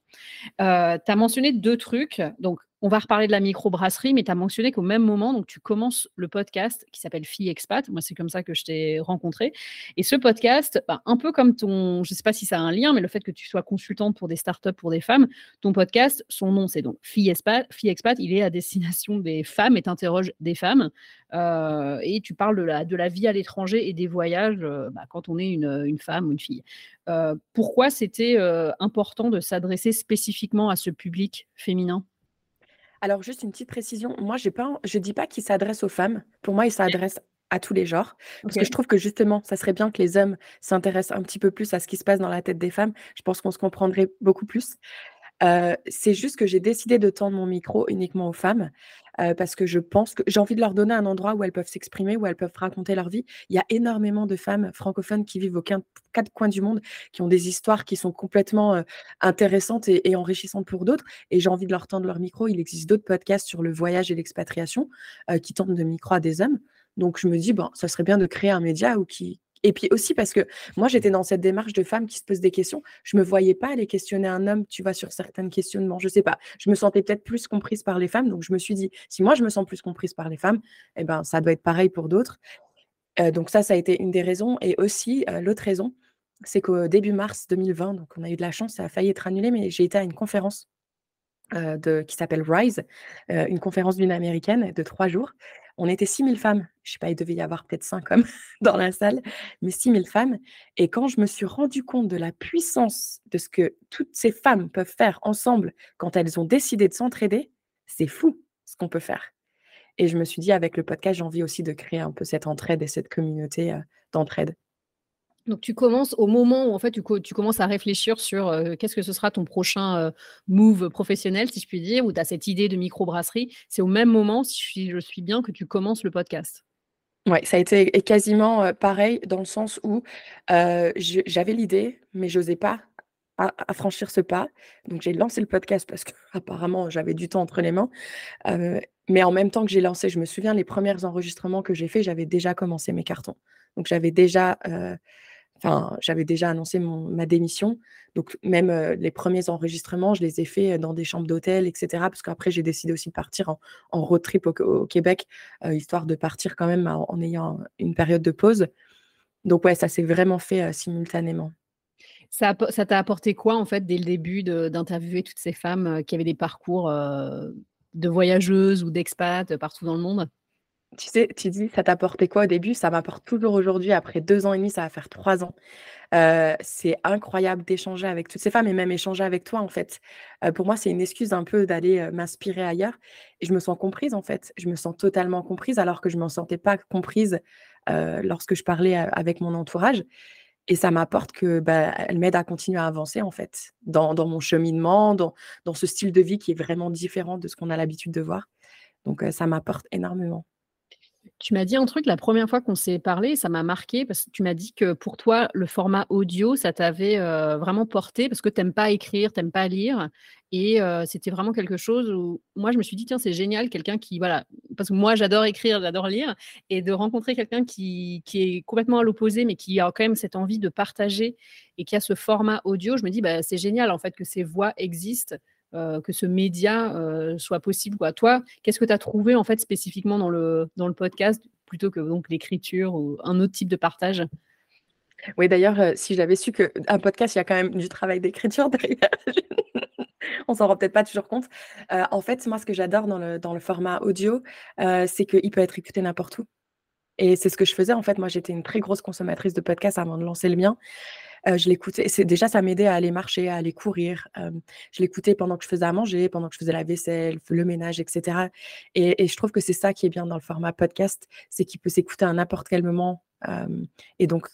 tu as mentionné deux trucs. Donc, on va reparler de la microbrasserie, mais tu as mentionné qu'au même moment, donc tu commences le podcast qui s'appelle Fille Expat. Moi, c'est comme ça que je t'ai rencontré. Et ce podcast, bah, un peu comme ton, je ne sais pas si ça a un lien, mais le fait que tu sois consultante pour des startups pour des femmes, ton podcast, son nom, c'est donc Fille Expat. Fille Expat, il est à destination des femmes et t'interroges des femmes. Euh, et tu parles de la, de la vie à l'étranger et des voyages euh, bah, quand on est une, une, femme ou une fille. Euh, pourquoi c'était important de s'adresser spécifiquement à ce public féminin? Alors, juste une petite précision. Moi, j'ai pas, je dis pas qu'il s'adresse aux femmes. Pour moi, il s'adresse à tous les genres. Parce que je trouve que justement, ça serait bien que les hommes s'intéressent un petit peu plus à ce qui se passe dans la tête des femmes. Je pense qu'on se comprendrait beaucoup plus c'est juste que j'ai décidé de tendre mon micro uniquement aux femmes, parce que je pense que j'ai envie de leur donner un endroit où elles peuvent s'exprimer, où elles peuvent raconter leur vie. Il y a énormément de femmes francophones qui vivent aux quatre coins du monde, qui ont des histoires qui sont complètement, intéressantes et enrichissantes pour d'autres et j'ai envie de leur tendre leur micro. Il existe d'autres podcasts sur le voyage et l'expatriation, qui tendent de micro à des hommes. Donc je me dis: «Bon, ça serait bien de créer un média où qui et puis aussi parce que moi, j'étais dans cette démarche de femme qui se pose des questions. Je ne me voyais pas aller questionner un homme, tu vois, sur certains questionnements. Je ne sais pas. Je me sentais peut-être plus comprise par les femmes. Donc, je me suis dit, si moi, je me sens plus comprise par les femmes, eh ben, ça doit être pareil pour d'autres. Euh, donc, ça, ça a été une des raisons. Et aussi, euh, l'autre raison, c'est qu'au début mars 2020, donc on a eu de la chance, ça a failli être annulé, mais j'ai été à une conférence euh, qui s'appelle Rise, une conférence d'une américaine de trois jours. On était 6000 femmes. Je sais pas, il devait y avoir peut-être 5 hommes dans la salle, mais 6000 femmes. Et quand je me suis rendu compte de la puissance de ce que toutes ces femmes peuvent faire ensemble quand elles ont décidé de s'entraider, c'est fou ce qu'on peut faire. Et je me suis dit, avec le podcast, j'ai envie aussi de créer un peu cette entraide et cette communauté d'entraide. Donc tu commences au moment où en fait tu, commences à réfléchir sur euh, qu'est-ce que ce sera ton prochain euh, move professionnel, si je puis dire, ou tu as cette idée de microbrasserie. C'est au même moment, si je suis bien, que tu commences le podcast. Oui, ça a été quasiment euh, pareil dans le sens où j'avais l'idée, mais je n'osais pas à, franchir ce pas. Donc j'ai lancé le podcast parce qu'apparemment j'avais du temps entre les mains. mais en même temps que j'ai lancé, je me souviens les premiers enregistrements que j'ai faits, j'avais déjà commencé mes cartons. Donc j'avais déjà Enfin, j'avais déjà annoncé ma démission. Donc, même les premiers enregistrements, je les ai faits dans des chambres d'hôtel, etc. Parce qu'après, j'ai décidé aussi de partir en, road trip au, Québec, histoire de partir quand même en, ayant une période de pause. Donc, ouais, ça s'est vraiment fait simultanément. Ça t'a apporté quoi, en fait, dès le début d'interviewer toutes ces femmes qui avaient des parcours de voyageuses ou d'expats partout dans le monde? Tu sais, tu dis, ça t'apportait quoi au début? Ça m'apporte toujours aujourd'hui, après deux ans et demi, ça va faire trois ans. c'est incroyable d'échanger avec toutes ces femmes et même échanger avec toi, en fait. pour moi, c'est une excuse un peu d'aller m'inspirer ailleurs et je me sens comprise, en fait. Je me sens totalement comprise alors que je ne me sentais pas comprise lorsque je parlais avec mon entourage. Et ça m'apporte que bah, elle m'aide à continuer à avancer, en fait, dans, mon cheminement, dans ce style de vie qui est vraiment différent de ce qu'on a l'habitude de voir. Donc, ça m'apporte énormément. Tu m'as dit un truc la première fois qu'on s'est parlé, ça m'a marqué parce que tu m'as dit que pour toi, le format audio, ça t'avait vraiment porté parce que tu n'aimes pas écrire, tu n'aimes pas lire. Et c'était vraiment quelque chose où moi, je me suis dit, tiens, c'est génial, quelqu'un qui voilà, parce que moi j'adore écrire, j'adore lire, et de rencontrer quelqu'un qui, qui, est complètement à l'opposé, mais qui a quand même cette envie de partager et qui a ce format audio, je me dis bah, c'est génial en fait que ces voix existent. Euh, que ce média euh, soit possible. Toi, qu'est-ce que tu as trouvé en fait spécifiquement dans le, dans le podcast plutôt que donc l'écriture ou un autre type de partage? Oui, d'ailleurs, euh, si j'avais su qu'un podcast, il y a quand même du travail d'écriture derrière, on s'en rend peut-être pas toujours compte. en fait, moi, ce que j'adore dans le, dans le format audio, c'est qu'il peut être écouté n'importe où. Et c'est ce que je faisais. En fait, moi, j'étais une très grosse consommatrice de podcasts avant de lancer le mien je l'écoutais. C'est déjà ça m'aidait à aller marcher, à aller courir. je l'écoutais pendant que je faisais à manger, pendant que je faisais la vaisselle, le ménage, etc. Et, je trouve que c'est ça qui est bien dans le format podcast, c'est qu'il peut s'écouter à n'importe quel moment. et donc,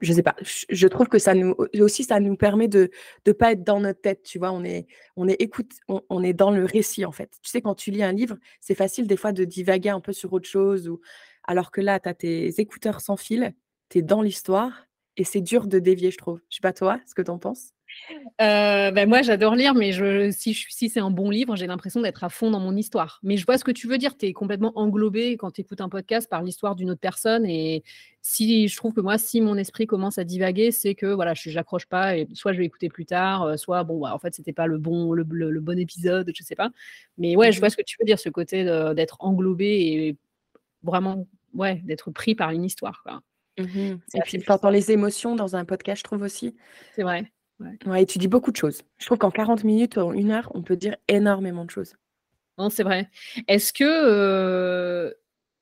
je sais pas. Je trouve que ça nous aussi ça nous permet de ne pas être dans notre tête. Tu vois, on est on est écoute, on, est dans le récit en fait. Tu sais, quand tu lis un livre, c'est facile des fois de divaguer un peu sur autre chose ou alors que là, tu as tes écouteurs sans fil, tu es dans l'histoire et c'est dur de dévier, je trouve. Je sais pas toi, ce que tu en penses? Euh, ben moi, j'adore lire, mais je, si, si c'est un bon livre, j'ai l'impression d'être à fond dans mon histoire. Mais je vois ce que tu veux dire. Tu es complètement englobé quand tu écoutes un podcast par l'histoire d'une autre personne. Et si je trouve que moi, si mon esprit commence à divaguer, c'est que voilà, je n'accroche pas. Et soit je vais écouter plus tard, euh, soit bon, bah, en fait, c'était pas le bon, le, bon épisode, je sais pas. Mais ouais, je vois mmh ce que tu veux dire, ce côté d'être englobé et vraiment, ouais, d'être pris par une histoire. Quoi. Mmh et puis, tu entends les émotions dans un podcast, je trouve aussi. C'est vrai. Ouais. et tu dis beaucoup de choses. Je trouve qu'en 40 minutes, en une heure, on peut dire énormément de choses. Non, c'est vrai. Est-ce que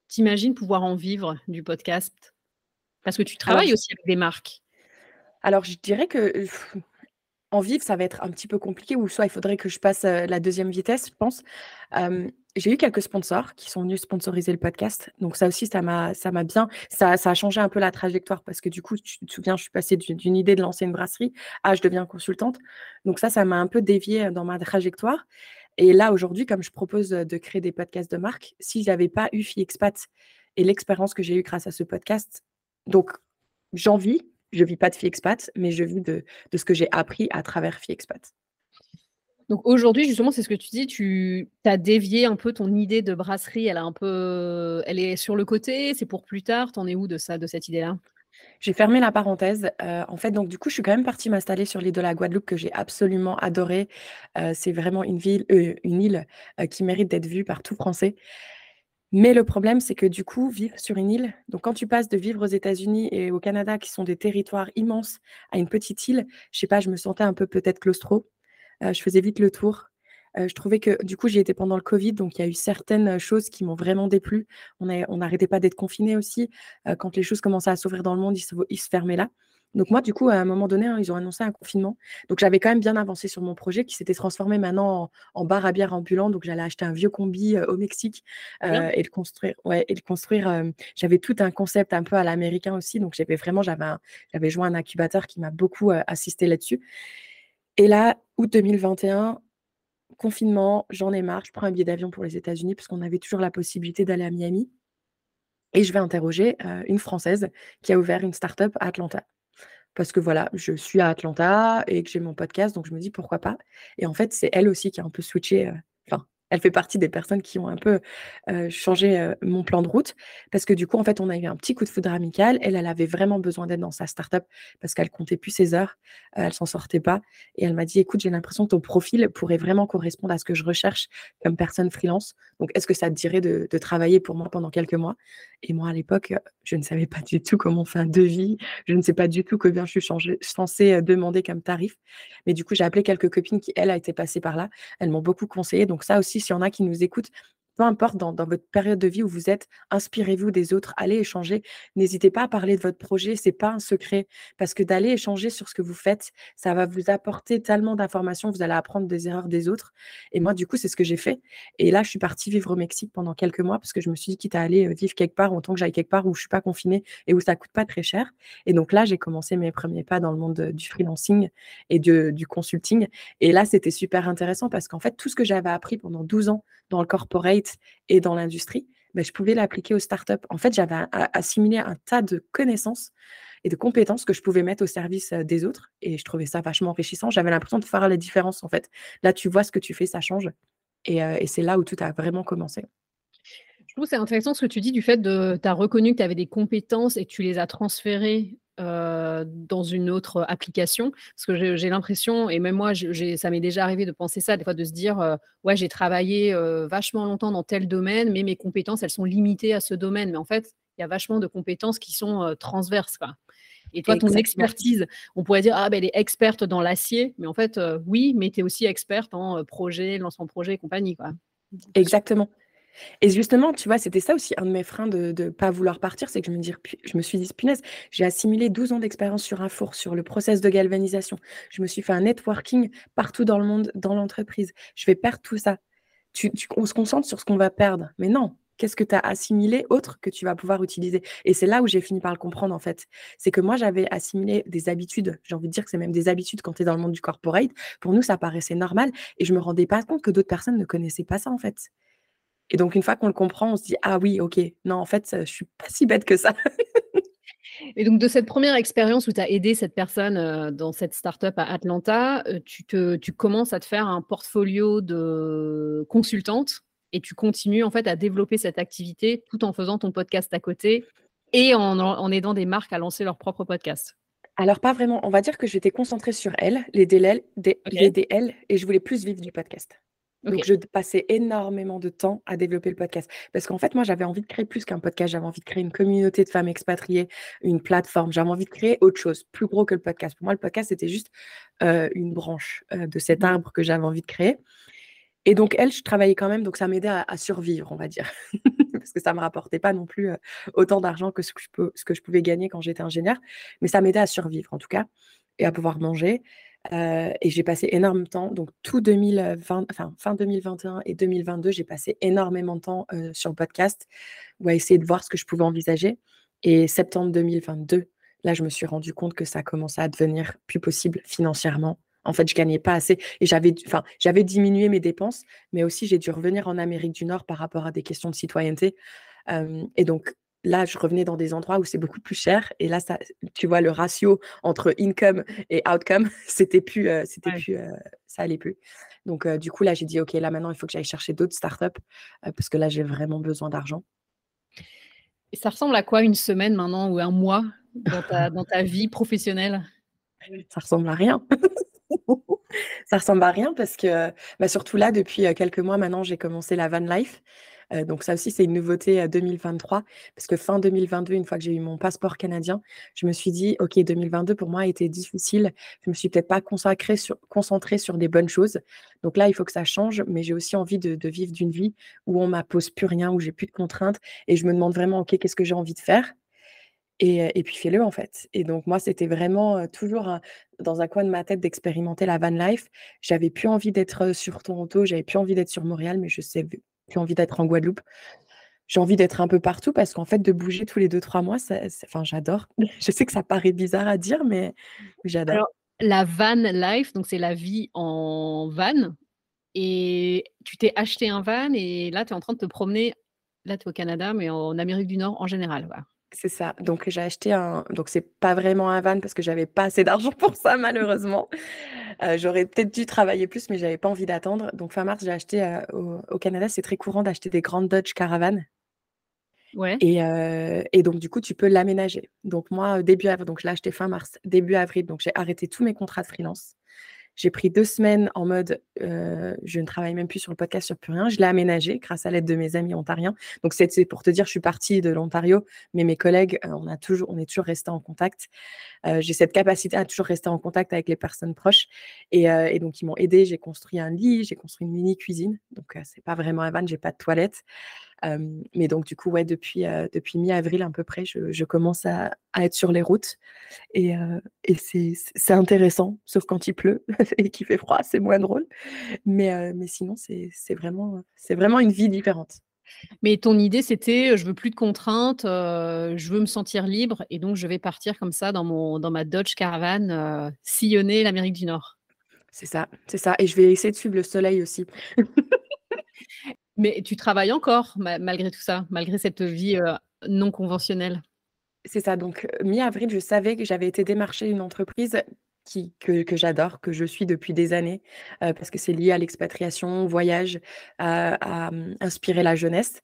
tu imagines pouvoir en vivre du podcast? Parce que tu travailles aussi avec des marques. Alors, je dirais que en vivre, ça va être un petit peu compliqué, ou soit il faudrait que je passe la deuxième vitesse, je pense. J'ai eu quelques sponsors qui sont venus sponsoriser le podcast. Donc ça aussi, ça m'a, bien, ça, ça, a changé un peu la trajectoire parce que du coup, tu te souviens, je suis passée d'une idée de lancer une brasserie à je deviens consultante. Donc ça, ça m'a un peu dévié dans ma trajectoire. Et là, aujourd'hui, comme je propose de créer des podcasts de marque, si j'avais pas eu FiExpat et l'expérience que j'ai eue grâce à ce podcast, donc j'en vis, je vis pas de FiExpat, mais je vis de, ce que j'ai appris à travers FiExpat. Donc aujourd'hui, justement, c'est ce que tu dis, tu as dévié un peu ton idée de brasserie, elle, a un peu, elle est sur le côté, c'est pour plus tard, t'en es où de ça, de cette idée-là? J'ai fermé la parenthèse. Euh, en fait, donc du coup, je suis quand même partie m'installer sur l'île de la Guadeloupe que j'ai absolument adorée. Euh, c'est vraiment une ville, euh, une île qui mérite d'être vue par tout Français. Mais le problème, c'est que du coup, vivre sur une île, donc quand tu passes de vivre aux États-Unis et au Canada, qui sont des territoires immenses, à une petite île, je sais pas, je me sentais un peu peut-être claustro. Euh, je faisais vite le tour. Euh, je trouvais que du coup, j'y étais pendant le Covid, donc il y a eu certaines choses qui m'ont vraiment déplu. On n'arrêtait pas d'être confinés aussi. Euh, quand les choses commençaient à s'ouvrir dans le monde, ils se fermaient là. Donc moi, du coup, à un moment donné, hein, ils ont annoncé un confinement. Donc j'avais quand même bien avancé sur mon projet qui s'était transformé maintenant en, bar à bière ambulant. Donc j'allais acheter un vieux combi au Mexique et le construire. Ouais, et le construire. j'avais tout un concept un peu à l'américain aussi. Donc j'avais vraiment, j'avais, j'avais joint un incubateur qui m'a beaucoup assisté là-dessus. Et là, août 2021, confinement, j'en ai marre. Je prends un billet d'avion pour les États-Unis parce qu'on avait toujours la possibilité d'aller à Miami. Et je vais interroger une Française qui a ouvert une start-up à Atlanta parce que voilà, je suis à Atlanta et que j'ai mon podcast, donc je me dis pourquoi pas. Et en fait, c'est elle aussi qui a un peu switché, enfin, elle fait partie des personnes qui ont un peu changé mon plan de route parce que du coup, en fait, on a eu un petit coup de foudre amical. Elle, elle avait vraiment besoin d'aide dans sa startup parce qu'elle comptait plus ses heures, elle s'en sortait pas. Et elle m'a dit, écoute, j'ai l'impression que ton profil pourrait vraiment correspondre à ce que je recherche comme personne freelance. Donc, est-ce que ça te dirait de, travailler pour moi pendant quelques mois? Et moi, à l'époque, je ne savais pas du tout comment fait un devis. Je ne sais pas du tout combien je suis censée demander comme tarif. Mais du coup, j'ai appelé quelques copines qui, elles, été passées par là. Elles m'ont beaucoup conseillé. Donc ça aussi, s'il y en a qui nous écoutent, peu importe dans, votre période de vie où vous êtes, inspirez-vous des autres, allez échanger. N'hésitez pas à parler de votre projet, c'est pas un secret parce que d'aller échanger sur ce que vous faites, ça va vous apporter tellement d'informations, vous allez apprendre des erreurs des autres. Et moi, du coup, c'est ce que j'ai fait. Et là, je suis partie vivre au Mexique pendant quelques mois parce que je me suis dit quitte à aller euh, vivre quelque part, autant que j'aille quelque part où je suis pas confinée et où ça coûte pas très cher. Et donc là, j'ai commencé mes premiers pas dans le monde du freelancing et du consulting. Et là, c'était super intéressant parce qu'en fait, tout ce que j'avais appris pendant 12 ans dans le corporate et dans l'industrie, ben, je pouvais l'appliquer aux startups. En fait, j'avais assimilé un tas de connaissances et de compétences que je pouvais mettre au service des autres. Et je trouvais ça vachement enrichissant. J'avais l'impression de faire la différence, en fait. Là, tu vois ce que tu fais, ça change. Et, et c'est là où tout a vraiment commencé Je trouve c'est intéressant ce que tu dis du fait de tu as reconnu que tu avais des compétences et que tu les as transférées, heu, dans une autre application. Parce que j'ai l'impression et même moi ça m'est déjà arrivé de penser ça, des fois de se dire, heu: «Ouais, j'ai travaillé, heu, vachement longtemps dans tel domaine, mais mes compétences, elles sont limitées à ce domaine». Mais en fait, il y a vachement de compétences qui sont, transverses, quoi. Et toi, ton expertise, on pourrait dire: «Ah, ben elle est experte dans l'acier», mais en fait, oui, mais tu es aussi experte en, projet, lancement de projet et compagnie, quoi. Exactement. Et justement, tu vois, c'était ça aussi un de mes freins de ne pas vouloir partir, c'est que je me dire je me suis dit: «Punaise, j'ai assimilé 12 ans d'expérience sur un four, sur le process de galvanisation. Je me suis fait un networking partout dans le monde, dans l'entreprise. Je vais perdre tout ça». On se concentre sur ce qu'on va perdre, mais non, qu'est-ce que tu as assimilé autre que tu vas pouvoir utiliser? Et c'est là où j'ai fini par le comprendre, en fait. C'est que moi, j'avais assimilé des habitudes, j'ai envie de dire que c'est même des habitudes quand tu es dans le monde du corporate. Pour nous, ça paraissait normal et je me rendais pas compte que d'autres personnes ne connaissaient pas ça, en fait. Et donc, une fois qu'on le comprend, on se dit: «Ah oui, OK, non, en fait, je suis pas si bête que ça». Et donc, de cette première expérience où tu as aidé cette personne, dans cette start-up à Atlanta, tu te tu commences à te faire un portfolio de consultante et tu continues, en fait, à développer cette activité tout en faisant ton podcast à côté et en aidant des marques à lancer leur propre podcast? Alors pas vraiment, on va dire que j'étais concentrée sur elles, les des les DL et je voulais plus vivre du podcast. Donc, je passais énormément de temps à développer le podcast. Parce qu'en fait, moi, j'avais envie de créer plus qu'un podcast. J'avais envie de créer une communauté de femmes expatriées, une plateforme. J'avais envie de créer autre chose, plus gros que le podcast. Pour moi, le podcast, c'était juste une branche de cet mmh. arbre que j'avais envie de créer. Et donc, elle, je travaillais quand même, donc ça m'aidait à, survivre, on va dire. Parce que ça ne me rapportait pas non plus autant d'argent que ce que, je peux, ce que je pouvais gagner quand j'étais ingénieure. Mais ça m'aidait à survivre, en tout cas, et à pouvoir manger et j'ai passé énormément de temps, donc tout 2020, enfin fin 2021 et 2022, j'ai passé énormément de temps sur le podcast ou à essayer de voir ce que je pouvais envisager. Et septembre 2022, là, je me suis rendu compte que ça commençait à devenir plus possible financièrement. En fait, je gagnais pas assez et j'avais, enfin, j'avais diminué mes dépenses, mais aussi j'ai dû revenir en Amérique du Nord par rapport à des questions de citoyenneté. et donc, là, je revenais dans des endroits où c'est beaucoup plus cher. Et là, ça, tu vois, le ratio entre income et outcome, c'était plus, euh, c'était plus, euh, ça allait plus. Donc, euh, du coup, là, j'ai dit, OK, là, maintenant, il faut que j'aille chercher d'autres startups parce que là, j'ai vraiment besoin d'argent. Et ça ressemble à quoi une semaine maintenant ou un mois dans ta, dans ta vie professionnelle? Ça ressemble à rien. ça ressemble à rien parce que, bah, surtout là, depuis quelques mois maintenant, j'ai commencé la van life donc ça aussi, c'est une nouveauté à 2023, parce que fin 2022, une fois que j'ai eu mon passeport canadien, je me suis dit, OK, 2022 pour moi a été difficile. Je me suis peut-être pas sur, concentrée sur des bonnes choses. Donc là, il faut que ça change, mais j'ai aussi envie de, vivre d'une vie où on m'impose plus rien, où j'ai plus de contraintes, et je me demande vraiment, OK, qu'est-ce que j'ai envie de faire? Et, puis fais-le en fait. Et donc moi, c'était vraiment toujours dans un coin de ma tête d'expérimenter la van life. J'avais plus envie d'être sur Toronto, j'avais plus envie d'être sur Montréal, mais je sais j'ai envie d'être en Guadeloupe. J'ai envie d'être un peu partout parce qu'en fait, de bouger tous les deux, trois mois, enfin, j'adore. Je sais que ça paraît bizarre à dire, mais j'adore. La van life, donc c'est la vie en van. Et tu t'es acheté un van et là, tu es en train de te promener. Là, tu es au Canada, mais en Amérique du Nord en général. C'est ça. Donc j'ai acheté un donc c'est pas vraiment un van parce que j'avais pas assez d'argent pour ça malheureusement. Euh, j'aurais peut-être dû travailler plus, mais j'avais pas envie d'attendre. Donc fin mars, j'ai acheté, euh, au Canada, c'est très courant d'acheter des grandes Dodge Caravan Ouais. et euh, et donc du coup, tu peux l'aménager. Donc moi, début avril donc je l'ai acheté fin mars, début avril, donc j'ai arrêté tous mes contrats de freelance. J'ai pris deux semaines en mode je ne travaille même plus sur le podcast, sur plus rien. Je l'ai aménagé grâce à l'aide de mes amis ontariens. Donc, c'est pour te dire, je suis partie de l'Ontario, mais mes collègues, on, a toujours, on est toujours restés en contact. j'ai cette capacité à toujours rester en contact avec les personnes proches. Et, et donc, ils m'ont aidé. J'ai construit un lit, j'ai construit une mini cuisine. Donc, c'est pas vraiment un van, j'ai pas de toilette mais donc, du coup, ouais, depuis, depuis mi-avril à peu près, je, commence à, être sur les routes. Et, et c'est intéressant, sauf quand il pleut et qu'il fait froid, c'est moins drôle. Mais, mais sinon, c'est vraiment, vraiment une vie différente. Mais ton idée, c'était, je veux plus de contraintes, je veux me sentir libre, et donc je vais partir comme ça dans, mon, dans ma Dodge Caravan, sillonner l'Amérique du Nord. C'est ça, c'est ça. Et je vais essayer de suivre le soleil aussi. Mais tu travailles encore malgré tout ça, malgré cette vie, non conventionnelle? C'est ça, donc mi-avril, je savais que j'avais été démarcher une entreprise que j'adore, que je suis depuis des années, parce que c'est lié à l'expatriation, au voyage, à mmh, inspirer la jeunesse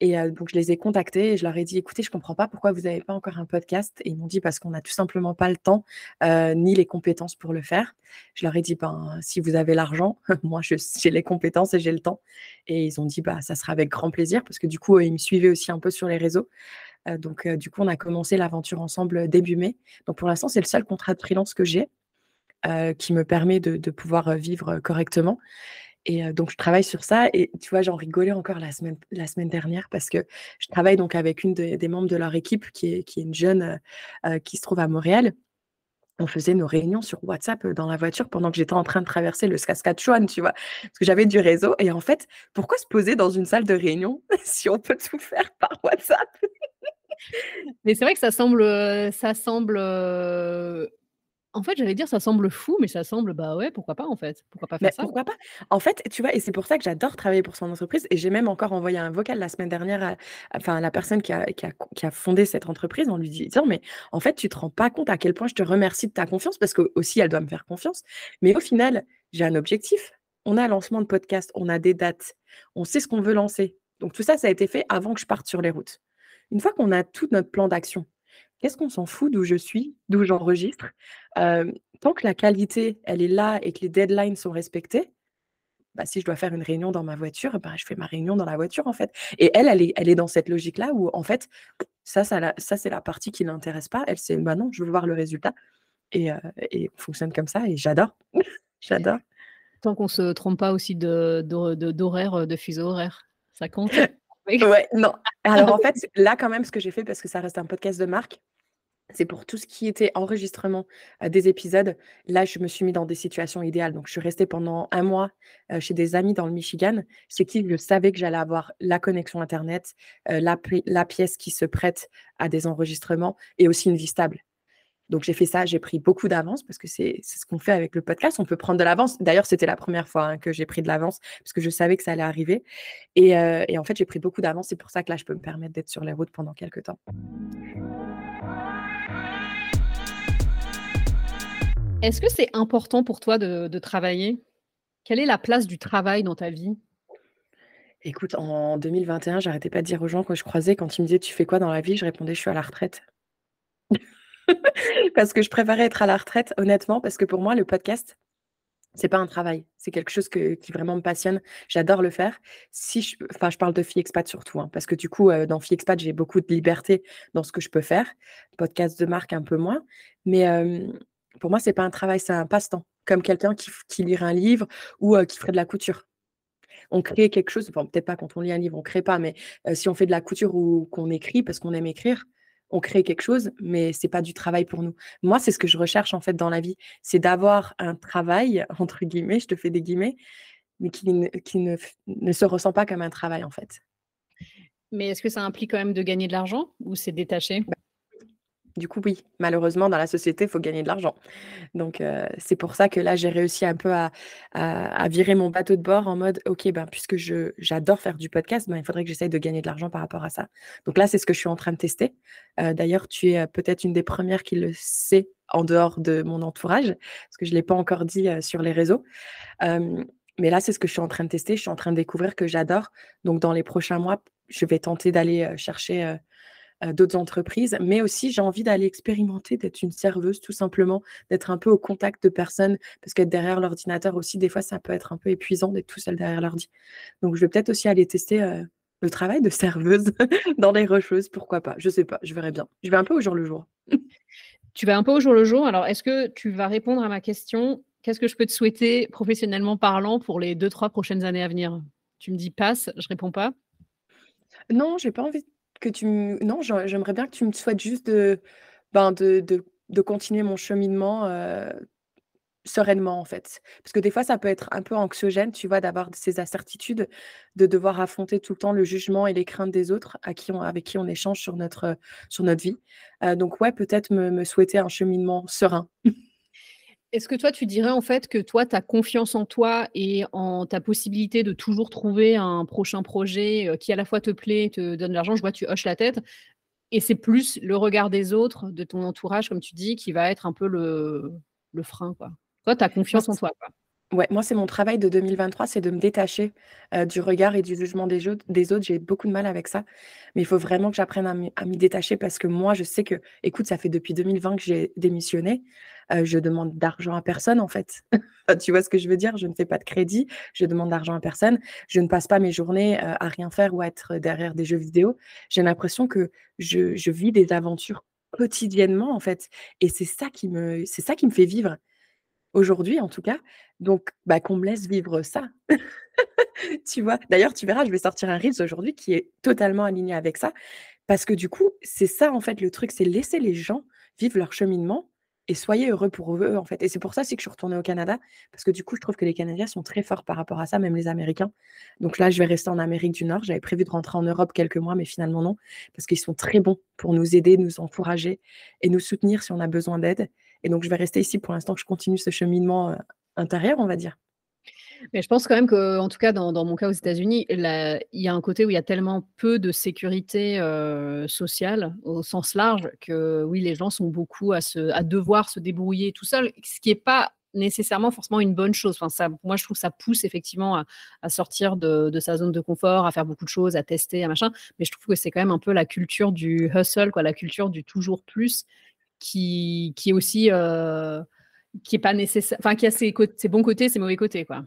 Et donc, je les ai contactés et je leur ai dit, écoutez, je ne comprends pas pourquoi vous n'avez pas encore un podcast. Et ils m'ont dit, parce qu'on n'a tout simplement pas le temps ni les compétences pour le faire. Je leur ai dit, ben, si vous avez l'argent, moi, j'ai les compétences et j'ai le temps. Et ils ont dit, bah, ça sera avec grand plaisir, parce que du coup, ils me suivaient aussi un peu sur les réseaux. donc, du coup, on a commencé l'aventure ensemble début mai. Donc, pour l'instant, c'est le seul contrat de freelance que j'ai. qui me permet de, de pouvoir vivre correctement. Et donc, je travaille sur ça. Et tu vois, j'en rigolais encore la semaine, la semaine dernière parce que je travaille donc avec une des membres de leur équipe qui est, qui est une jeune qui se trouve à Montréal. On faisait nos réunions sur WhatsApp dans la voiture pendant que j'étais en train de traverser le Saskatchewan, tu vois, parce que j'avais du réseau. Et en fait, pourquoi se poser dans une salle de réunion si on peut tout faire par WhatsApp? Mais c'est vrai que ça semble, ça semble en fait, j'allais dire ça semble fou, mais ça semble, bah ouais, pourquoi pas en fait? Pourquoi pas faire ça? pourquoi pas? En fait, tu vois? Et c'est pour ça que j'adore travailler pour son entreprise et j'ai même encore envoyé un vocal la semaine dernière à enfin, à la personne qui a qui a qui a fondé cette entreprise en lui disant: «Mais en fait, tu te rends pas compte à quel point je te remercie de ta confiance» parce qu'aussi elle doit me faire confiance. Mais au final, j'ai un objectif. On a un lancement de podcast, on a des dates, on sait ce qu'on veut lancer. Donc tout ça, ça a été fait avant que je parte sur les routes. Une fois qu'on a tout notre plan d'action, Qu'est-ce qu'on s'en fout d'où je suis, d'où j'enregistre Tant que la qualité, elle est là et que les deadlines sont respectés, bah, si je dois faire une réunion dans ma voiture, bah, je fais ma réunion dans la voiture, en fait. Et elle, elle est, elle est dans cette logique-là où, en fait, ça, ça, ça c'est la partie qui ne l'intéresse pas. Elle, c'est, bah non, je veux voir le résultat. Et, et on fonctionne comme ça et j'adore. j'adore. Tant qu'on ne se trompe pas aussi de, d'horaire, de fuseau horaire, ça compte? Ouais, non. Alors en fait, là quand même, ce que j'ai fait, parce que ça reste un podcast de marque, c'est pour tout ce qui était enregistrement des épisodes. Là, je me suis mis dans des situations idéales. Donc, je suis restée pendant un mois chez des amis dans le Michigan, chez qui je savais que j'allais avoir la connexion Internet, la, pièce qui se prête à des enregistrements et aussi une vie stable. Donc j'ai fait ça, j'ai pris beaucoup d'avance parce que c'est ce qu'on fait avec le podcast. On peut prendre de l'avance. D'ailleurs, c'était la première fois hein, que j'ai pris de l'avance parce que je savais que ça allait arriver. Et, et en fait, j'ai pris beaucoup d'avance. C'est pour ça que là, je peux me permettre d'être sur les routes pendant quelques temps. Est-ce que c'est important pour toi de, travailler? Quelle est la place du travail dans ta vie? Écoute, en 2021, j'arrêtais pas de dire aux gens que je croisais quand ils me disaient tu fais quoi dans la vie, je répondais je suis à la retraite. parce que je préférais être à la retraite, honnêtement, parce que pour moi, le podcast, c'est pas un travail, c'est quelque chose qui vraiment me passionne. J'adore le faire. Si je, enfin, je parle de Fille Expat surtout, hein, parce que du coup, euh, dans Fille j'ai beaucoup de liberté dans ce que je peux faire. Podcast de marque un peu moins, mais pour moi, c'est pas un travail, c'est un passe-temps, comme quelqu'un qui, qui, lirait un livre ou qui ferait de la couture. On crée quelque chose, peut-être pas quand on lit un livre, on crée pas, mais si on fait de la couture ou qu'on écrit parce qu'on aime écrire, on crée quelque chose, mais c'est pas du travail pour nous. Moi, c'est ce que je recherche en fait dans la vie, c'est d'avoir un travail entre guillemets, je te fais des guillemets, mais qui, ne, qui ne, ne se ressent pas comme un travail en fait. Mais est-ce que ça implique quand même de gagner de l'argent ou c'est détaché? Bah, du coup, oui, malheureusement, dans la société, il faut gagner de l'argent. Donc, c'est pour ça que là, j'ai réussi un peu à, virer mon bateau de bord en mode, OK, ben, puisque j'adore faire du podcast, ben, il faudrait que j'essaye de gagner de l'argent par rapport à ça. Donc là, c'est ce que je suis en train de tester. D'ailleurs, tu es peut-être une des premières qui le sait en dehors de mon entourage, parce que je ne l'ai pas encore dit sur les réseaux. mais là, c'est ce que je suis en train de tester. Je suis en train de découvrir que j'adore. Donc, dans les prochains mois, je vais tenter d'aller chercher d'autres entreprises, mais aussi j'ai envie d'aller expérimenter, d'être une serveuse tout simplement, d'être un peu au contact de personnes, parce qu'être derrière l'ordinateur aussi, des fois, ça peut être un peu épuisant d'être tout seul derrière l'ordi. Donc je vais peut-être aussi aller tester le travail de serveuse dans les rocheuses, pourquoi pas, je sais pas, je verrai bien. Je vais un peu au jour le jour. tu vas un peu au jour le jour, alors est-ce que tu vas répondre à ma question Qu'est-ce que je peux te souhaiter professionnellement parlant pour les deux, trois prochaines années à venir? Tu me dis passe, je réponds pas. Non, j'ai pas envie que tu non, j'aimerais bien que tu me souhaites juste de, ben, de de de continuer mon cheminement, sereinement, en fait. Parce que des fois, ça peut être un peu anxiogène, tu vois, d'avoir ces incertitudes, de devoir affronter tout le temps le jugement et les craintes des autres à qui on avec qui on échange sur notre, sur notre vie. donc ouais, peut-être me me souhaiter un cheminement serein. Est-ce que toi, tu dirais en fait que toi, tu as confiance en toi et en ta possibilité de toujours trouver un prochain projet qui à la fois te plaît, te donne de l'argent, je vois, tu hoches la tête, et c'est plus le regard des autres, de ton entourage, comme tu dis, qui va être un peu le, le frein. Quoi. Toi, tu as confiance en toi. Quoi. Ouais, moi, c'est mon travail de 2023, c'est de me détacher, heu, du regard et du jugement des autres des autres. J'ai beaucoup de mal avec ça, mais il faut vraiment que j'apprenne à m'y détacher parce que moi, je sais que écoute, ça fait depuis 2020 que j'ai démissionné, heu, je demande d'argent à personne, en fait. Tu vois ce que je veux dire? Je ne fais pas de crédit, je demande d'argent à personne, je ne passe pas mes journées, heu, à rien faire ou à être derrière des jeux vidéo. J'ai l'impression que je je vis des aventures quotidiennement, en fait et c'est ça qui me c'est ça qui me fait vivre. Aujourd'hui, en tout cas, donc bah, qu'on me laisse vivre ça. Tu vois? D'ailleurs, tu verras, je vais sortir un reels aujourd'hui qui est totalement aligné avec ça, parce que du coup, c'est ça, en fait, le truc, c'est laisser les gens vivre leur cheminement et soyez heureux pour eux, en fait et c'est pour ça que je suis retournée au Canada, parce que du coup, je trouve que les Canadiens sont très forts par rapport à ça, même les Américains. Donc là, je vais rester en Amérique du Nord. J'avais prévu de rentrer en Europe quelques mois, mais finalement non, parce qu'ils sont très bons pour nous aider, nous encourager et nous soutenir si on a besoin d'aide et donc je vais rester ici pour l'instant que je continue ce cheminement, heu, intérieur, on va dire. Mais je pense quand même qu'en tout cas dans mon cas aux États-Unis, il y a un côté où il y a tellement peu de sécurité, heu, sociale au sens large que oui, les gens sont beaucoup à se à devoir se débrouiller tout seuls, ce qui est pas nécessairement forcément une bonne chose. Enfin moi je trouve que ça pousse effectivement à sortir de sa zone de confort, à faire beaucoup de choses, à tester, à machin, mais je trouve que c'est quand même un peu la culture du hustle quoi, la culture du toujours plus qui qui est aussi, heu, qui est pas nécessaire enfin qui a ses ses bons côtés, ses mauvais côtés quoi.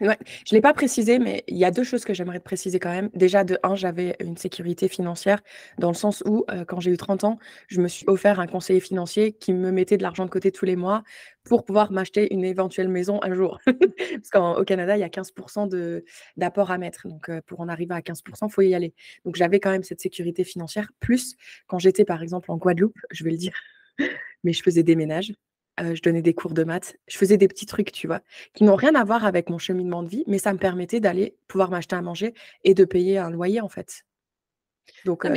Je l'ai pas précisé, mais il y a 2 choses que j'aimerais te préciser quand même. Déjà, de 1, j'avais une sécurité financière dans le sens où, heu, quand j'ai eu 30 ans, je me suis offert un conseiller financier qui me mettait de l'argent de côté tous les mois pour pouvoir m'acheter une éventuelle maison un jour. Parce qu'au Canada, il y a 15 de d'apport à mettre, donc heu, pour en arriver à 15% il faut y aller. Donc j'avais quand même cette sécurité financière, plus quand j'étais par exemple en Guadeloupe, je vais le dire, mais je faisais des ménages. Je donnais des cours de maths, je faisais des petits trucs, tu vois? Qui n'ont rien à voir avec mon cheminement de vie, mais ça me permettait d'aller pouvoir m'acheter à manger et de payer un loyer, en fait. Donc Ah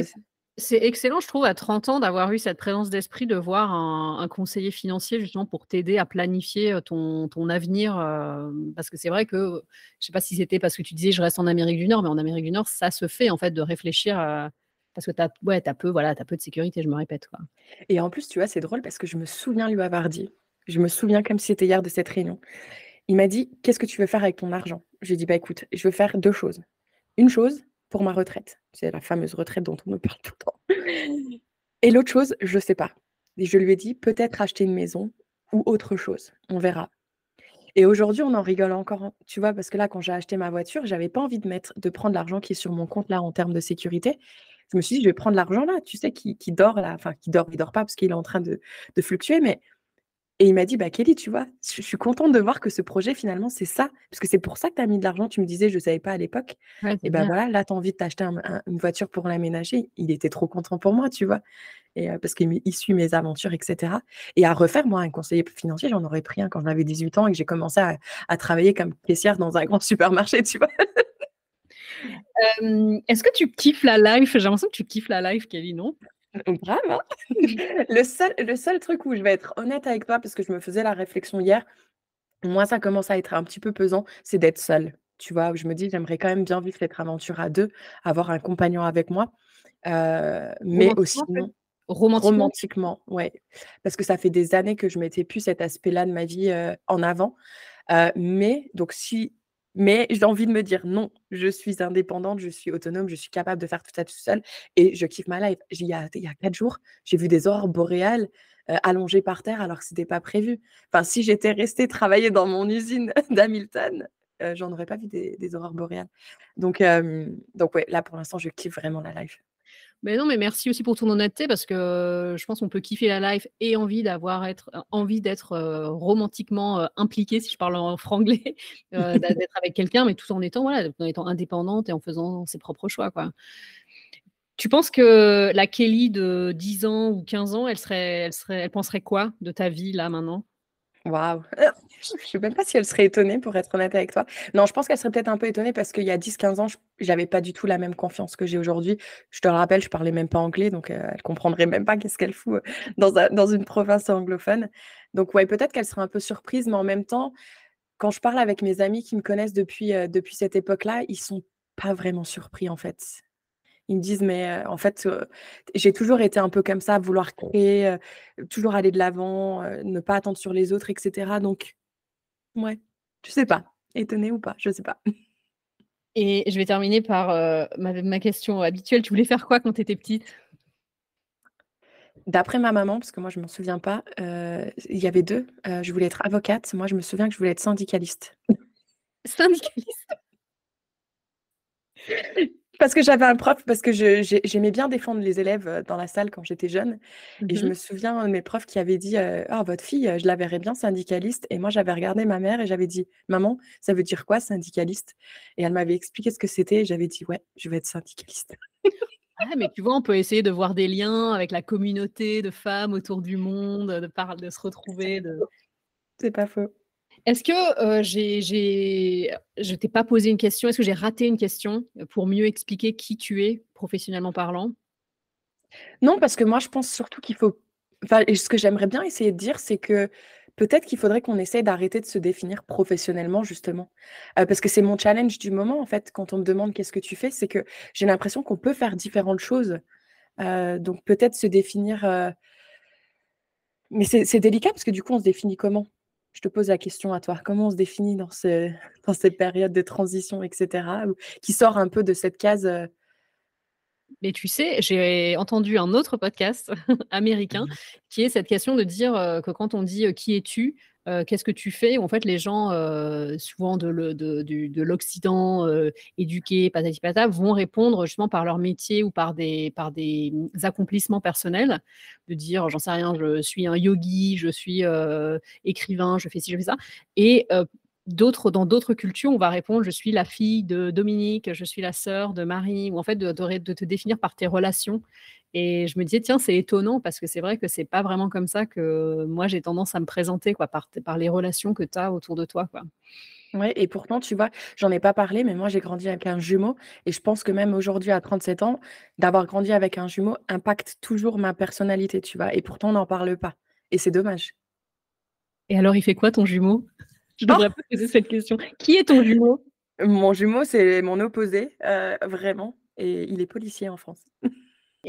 c'est excellent je trouve à 30 ans d'avoir eu cette présence d'esprit de voir un un conseiller financier justement pour t'aider à planifier, ton ton avenir, parce que c'est vrai que, je sais pas si c'était parce que tu disais: «Je reste en Amérique du Nord», mais en Amérique du Nord, ça se fait en fait de réfléchir, heu, parce que tu as ouais, as peu voilà, as peu de sécurité, je me répète quoi. et en plus, tu vois, c'est drôle parce que je me souviens lui avoir dit, je me souviens comme si c'était hier de cette réunion. Il m'a dit: «Qu'est-ce que tu veux faire avec ton argent?» je lui ai dit: «Bah, écoute, je veux faire 2 choses. Une chose pour ma retraite», c'est la fameuse retraite dont on me parle tout le temps «et l'autre chose, je sais pas» et je lui ai dit: «Peut-être acheter une maison ou autre chose, on verra» et aujourd'hui, on en rigole encore, hein, tu vois? Parce que là, quand j'ai acheté ma voiture, j'avais pas envie de mettre de prendre l'argent qui est sur mon compte là, en termes de sécurité. Je me suis dit: «Je vais prendre l'argent là, tu sais, qui qui dort là», enfin qui dort, il dort pas parce qu'il est en train de de fluctuer, mais Et il m'a dit: «Bah, Kelly, tu vois, je suis contente de voir que ce projet finalement c'est ça, parce que c'est pour ça que tu as mis de l'argent». Tu me disais: «Je savais pas à l'époque» Ouais, et bah, bien. voilà, là tu as envie de t'acheter un un une voiture pour l'aménager. Il était trop content pour moi, tu vois? Et heu, parce qu'il suit mes aventures et cetera et à refaire, moi, un conseiller financier, j'en aurais pris un quand j'avais 18 ans et que j'ai commencé à à travailler comme caissière dans un grand supermarché, tu vois? Hem, est-ce que tu kiffes la life? J'ai l'impression que tu kiffes la life Kelly, non? Grave, hein? Le seul le seul truc où je vais être honnête avec toi, parce que je me faisais la réflexion hier, Moi, ça commence à être un petit peu pesant, c'est d'être seule, tu vois? Où je me dis: «J'aimerais quand même bien vivre cette aventure à 2, avoir un compagnon avec moi», heu, mais aussi Romantiquement non romantiquement? romantiquement, ouais. Parce que ça fait des années que je mettais plus cet aspect-là de ma vie, en avant, mais donc si mais j'ai envie de me dire: «Non, je suis indépendante, je suis autonome, je suis capable de faire tout ça toute seule et je kiffe ma life». Il y a il y a 4 jours, j'ai vu des aurores boréales, heu, allongées par terre alors que c'était pas prévu. Enfin, si j'étais restée travailler dans mon usine d'Hamilton, heu, j'en aurais pas vu des des aurores boréales. Donc hem, donc ouais, là pour l'instant, je kiffe vraiment la life. Mais non, mais merci aussi pour ton honnêteté parce que, je pense qu'on peut kiffer la life et envie d'avoir être heu, envie d'être, heu, romantiquement, impliqué si je parle en franglais, d'être avec quelqu'un, mais tout en étant voilà, en étant indépendante et en faisant ses propres choix, quoi. Tu penses que la Kelly de 10 ans ou 15 ans, elle serait elle serait elle penserait quoi de ta vie là, maintenant? Waouh! Je sais même pas si elle serait étonnée pour être honnête avec toi. Non, je pense qu'elle serait peut-être un peu étonnée parce qu'il y a 10-15 ans, j j'avais pas du tout la même confiance que j'ai aujourd'hui. Je te le rappelle, je parlais même pas anglais, donc heu, elle comprendrait même pas qu'est-ce qu'elle fout, heu, dans un dans une province anglophone. Donc ouais, peut-être qu'elle serait un peu surprise, mais en même temps, quand je parle avec mes amis qui me connaissent depuis, heu, depuis cette époque-là, ils sont pas vraiment surpris, en fait. Ils me disent: «Mais en fait, j'ai toujours été un peu comme ça, à vouloir créer, toujours aller de l'avant, ne pas attendre sur les autres et cetera», donc ouais. Je sais pas. Étonnée ou pas, je sais pas. Et je vais terminer par, ma ma question habituelle. Tu voulais faire quoi quand tu étais petite? D'après ma maman, parce que moi je m'en souviens pas, il y avait 2, heu, je voulais être avocate. Moi, je me souviens que je voulais être syndicaliste. Syndicaliste? Parce que j'avais un prof parce que j'aimais bien défendre les élèves, heu, dans la salle quand j'étais jeune Mmh et je mh. me souviens, de mes profs qui avait dit, heu: «Ah votre fille, heu, je la verrais bien syndicaliste» et moi j'avais regardé ma mère et j'avais dit: «Maman, ça veut dire quoi syndicaliste?» et elle m'avait expliqué ce que c'était et j'avais dit: «Ouais, je vais être syndicaliste». Ouais, mais tu vois, on peut essayer de voir des liens avec la communauté de femmes autour du monde, de par de se retrouver, de. C'est pas faux. Est-ce que, heu, j'ai j'ai je t'ai pas posé une question, est-ce que j'ai raté une question, heu, pour mieux expliquer qui tu es, professionnellement parlant? Non, parce que moi je pense surtout qu'il faut enfin ce que j'aimerais bien essayer de dire, c'est que peut-être qu'il faudrait qu'on essaie d'arrêter de se définir professionnellement justement. Heu, parce que c'est mon challenge du moment en fait, quand on me demande: «Qu'est-ce que tu fais?» c'est que j'ai l'impression qu'on peut faire différentes choses. Donc peut-être se définir, mais c'est c'est délicat parce que du coup, on se définit comment? Je te pose la question à toi. Comment on se définit dans ce dans ces périodes de transition et cetera, ou qui sort un peu de cette case, heu Mais tu sais, j'ai entendu un autre podcast américain Mmh qui est cette question de dire, heu, que quand on dit, heu: «Qui es-tu?» «Qu'est-ce que tu fais?» en fait les gens, souvent de l'Occident, éduqués vont répondre justement par leur métier ou par des mmh, accomplissements personnels. De dire, j'en sais rien: «Je suis un yogi, je suis, écrivain, je fais ci, je fais ça» et dans d'autres cultures, on va répondre: «Je suis la fille de Dominique, je suis la sœur de Marie» ou en fait de te définir par tes relations et je me disais: «Tiens, c'est étonnant» parce que c'est vrai que c'est pas vraiment comme ça que moi j'ai tendance à me présenter quoi, par par les relations que tu as autour de toi, quoi. Ouais et pourtant, tu vois, j'en ai pas parlé, mais moi j'ai grandi avec un jumeau et je pense que même aujourd'hui à 37 ans, d'avoir grandi avec un jumeau impacte toujours ma personnalité, tu vois? Et pourtant on n'en parle pas et c'est dommage. Et alors il fait quoi ton jumeau? Je Oh! devrais pas poser cette question. Qui est ton jumeau? Mon jumeau, c'est mon opposé, heu, vraiment et il est policier en France.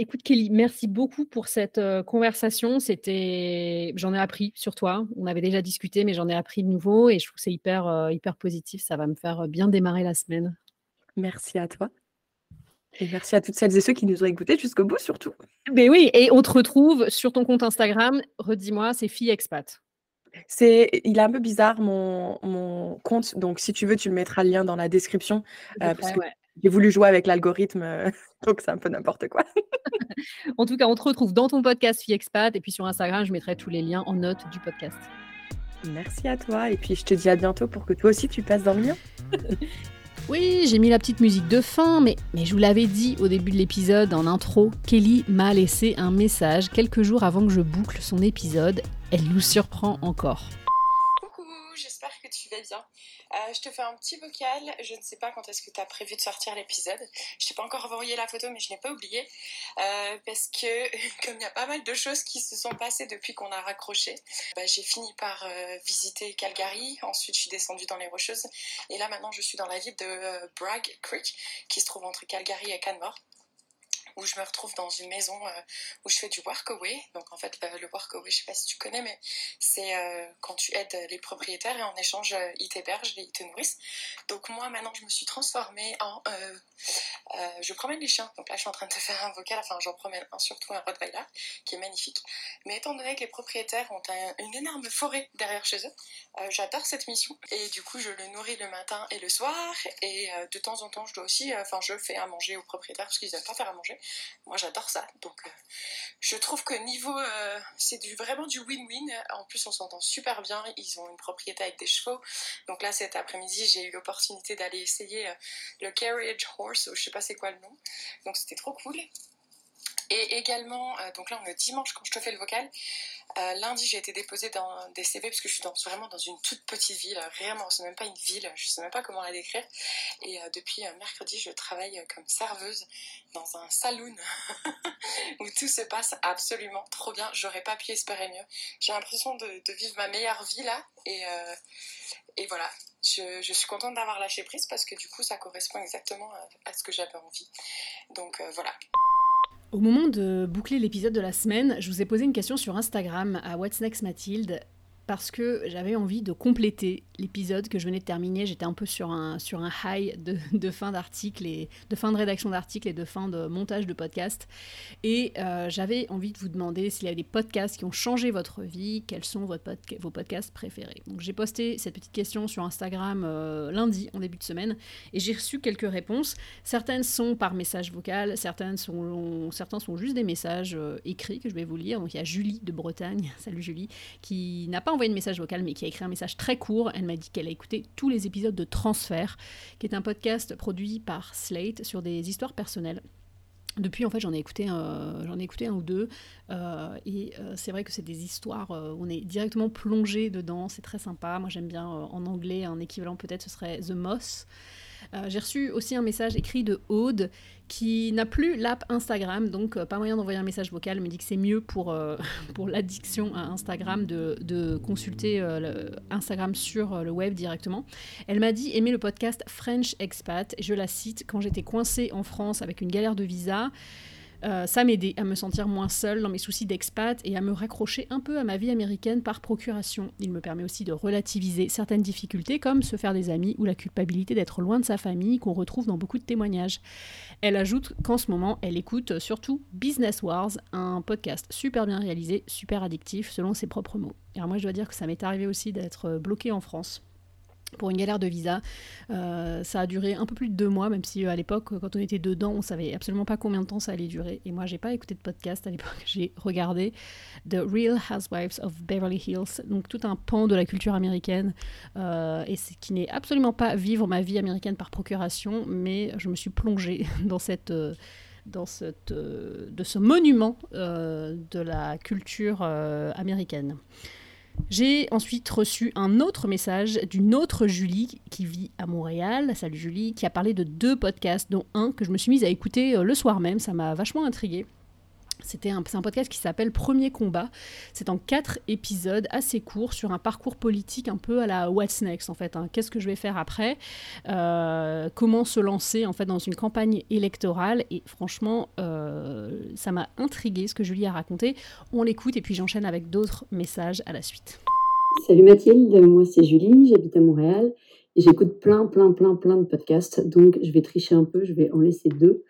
Écoute Kelly, merci beaucoup pour cette, heu, conversation. C'était j'en ai appris sur toi. On avait déjà discuté, mais j'en ai appris de nouveau et je trouve que c'est hyper, heu, hyper positif. Ça va me faire, heu, bien démarrer la semaine. Merci à toi. Et merci à toutes celles et ceux qui nous ont écoutés jusqu'au bout surtout. Beh oui et on te retrouve sur ton compte Instagram, redis-moi, c'est Fille Expat? C'est il est un peu bizarre mon mon compte, donc si tu veux, tu me mettras le lien dans la description, parce que ouais. J'ai voulu jouer avec l'algorithme, heu, donc c'est un peu n'importe quoi. En tout cas, on te retrouve dans ton podcast Fille Expat et puis sur Instagram, je mettrai tous les liens en note du podcast. Merci à toi et puis je te dis à bientôt pour que toi aussi tu passes dans le mien. Oui, j'ai mis la petite musique de fin, mais, mais je vous l'avais dit au début de l'épisode, en intro, Kelly m'a laissé un message quelques jours avant que je boucle son épisode. Elle nous surprend encore. Coucou, j'espère que tu vas bien. Euh, je te fais un petit vocal. Je ne sais pas quand est-ce que tu as prévu de sortir l'épisode. Je t'ai pas encore envoyé la photo, mais je n'ai pas oublié. Euh, parce que, comme il y a pas mal de choses qui se sont passées depuis qu'on a raccroché, bah, j'ai fini par euh, visiter Calgary. Ensuite, je suis descendue dans les Rocheuses. Et là, maintenant, je suis dans la ville de Bragg Creek, qui se trouve entre Calgary et Canmore où je me retrouve dans une maison euh, où je fais du workaway. Donc en fait, euh, le workaway, je sais pas si tu connais, mais c'est euh, quand tu aides les propriétaires et en échange, euh, ils t'hébergent et ils te nourrissent. Donc moi, maintenant, je me suis transformée en... je promène les chiens. Donc là, je suis en train de te faire un vocal. Enfin, j'en promène un, surtout un Rottweiler, qui est magnifique. Mais étant donné que les propriétaires ont un- une énorme forêt derrière chez eux, j'adore cette mission. Et du coup, je le nourris le matin et le soir. Et de temps en temps, je dois aussi... Enfin, je fais à manger aux propriétaires parce qu'ils n'aiment pas faire à manger. Moi, j'adore ça. Donc, euh, je trouve que niveau, euh, c'est vraiment du win-win. En plus, on s'entend super bien. Ils ont une propriété avec des chevaux. Donc là, cet après-midi, j'ai eu l'opportunité d'aller essayer euh, le carriage horse, ou je sais pas c'est quoi le nom. Donc, c'était trop cool. Et également, euh, donc là, on est dimanche quand je te fais le vocal. Euh, lundi, j'ai été déposée dans des CV parce que je suis vraiment dans une toute petite ville. Vraiment, c'est même pas une ville. Je sais même pas comment la décrire. Et euh, depuis euh, mercredi, je travaille euh, comme serveuse dans un saloon où tout se passe absolument trop bien. J'aurais pas pu espérer mieux. J'ai l'impression de, vivre ma meilleure vie là. Et, euh, voilà, je, suis contente d'avoir lâché prise parce que du coup, ça correspond exactement à, ce que j'avais envie. Donc euh, voilà. Au moment de boucler l'épisode de la semaine, je vous ai posé une question sur Instagram à What's Next Mathilde parce que j'avais envie de compléter l'épisode que je venais de terminer. J'étais un peu sur un, sur un high de, fin d'article et de fin de rédaction d'article et de fin de montage de podcast. Et euh, j'avais envie de vous demander s'il y a des podcasts qui ont changé votre vie, quels sont vos podcasts préférés. Donc j'ai posté cette petite question sur Instagram euh, lundi, en début de semaine, et j'ai reçu quelques réponses. Certaines sont par message vocal, certaines sont, certains sont juste des messages euh, écrits que je vais vous lire. Donc il y a Julie de Bretagne, salut Julie, qui n'a pas envoyé de message vocal mais qui a écrit un message très court. Elle m'a dit qu'elle a écouté tous les épisodes de Transfert, qui est un podcast produit par Slate sur des histoires personnelles. Depuis, en fait, j'en ai écouté, j'en ai écouté un ou deux, euh, et euh, c'est vrai que c'est des histoires où on est directement plongé dedans. C'est très sympa. Moi, j'aime bien en anglais un équivalent peut-être, ce serait The Moss. Euh, j'ai reçu aussi un message écrit de Aude qui n'a plus l'app Instagram, donc euh, pas moyen d'envoyer un message vocal. Me dit que c'est mieux pour, euh, pour l'addiction à Instagram de, de consulter Instagram sur le web directement. Elle m'a dit aimer le podcast French Expat, je la cite, quand j'étais coincée en France avec une galère de visa. Euh, ça m'aidait à me sentir moins seule dans mes soucis d'expat et à me raccrocher un peu à ma vie américaine par procuration. Il me permet aussi de relativiser certaines difficultés comme se faire des amis ou la culpabilité d'être loin de sa famille qu'on retrouve dans beaucoup de témoignages. Elle ajoute qu'en ce moment, elle écoute surtout Business Wars, un podcast super bien réalisé, super addictif selon ses propres mots. Et alors moi je dois dire que ça m'est arrivé aussi d'être bloquée en France pour une galère de visa. Euh, ça a duré un peu plus de deux mois, même si euh, à l'époque, quand on était dedans, on savait absolument pas combien de temps ça allait durer. Et moi, j'ai pas écouté de podcast à l'époque. J'ai regardé The Real Housewives of Beverly Hills, donc tout un pan de la culture américaine, euh, et qui n'est absolument pas vivre ma vie américaine par procuration, mais je me suis plongée dans cette dans cette, de ce monument de la culture américaine. J'ai ensuite reçu un autre message d'une autre Julie qui vit à Montréal. Salut Julie, qui a parlé de deux podcasts, dont un que je me suis mise à écouter euh, le soir même. Ça m'a vachement intriguée. C'était un, podcast qui s'appelle Premier combat. C'est en quatre épisodes assez courts sur un parcours politique un peu à la What's Next en fait. Hein. Qu'est-ce que je vais faire après? Euh, Comment se lancer en fait dans une campagne électorale? Et franchement, euh, ça m'a intrigué ce que Julie a raconté. On l'écoute et puis j'enchaîne avec d'autres messages à la suite. Salut Mathilde, moi c'est Julie, j'habite à Montréal et j'écoute plein plein plein plein de podcasts. Donc je vais tricher un peu, je vais en laisser deux.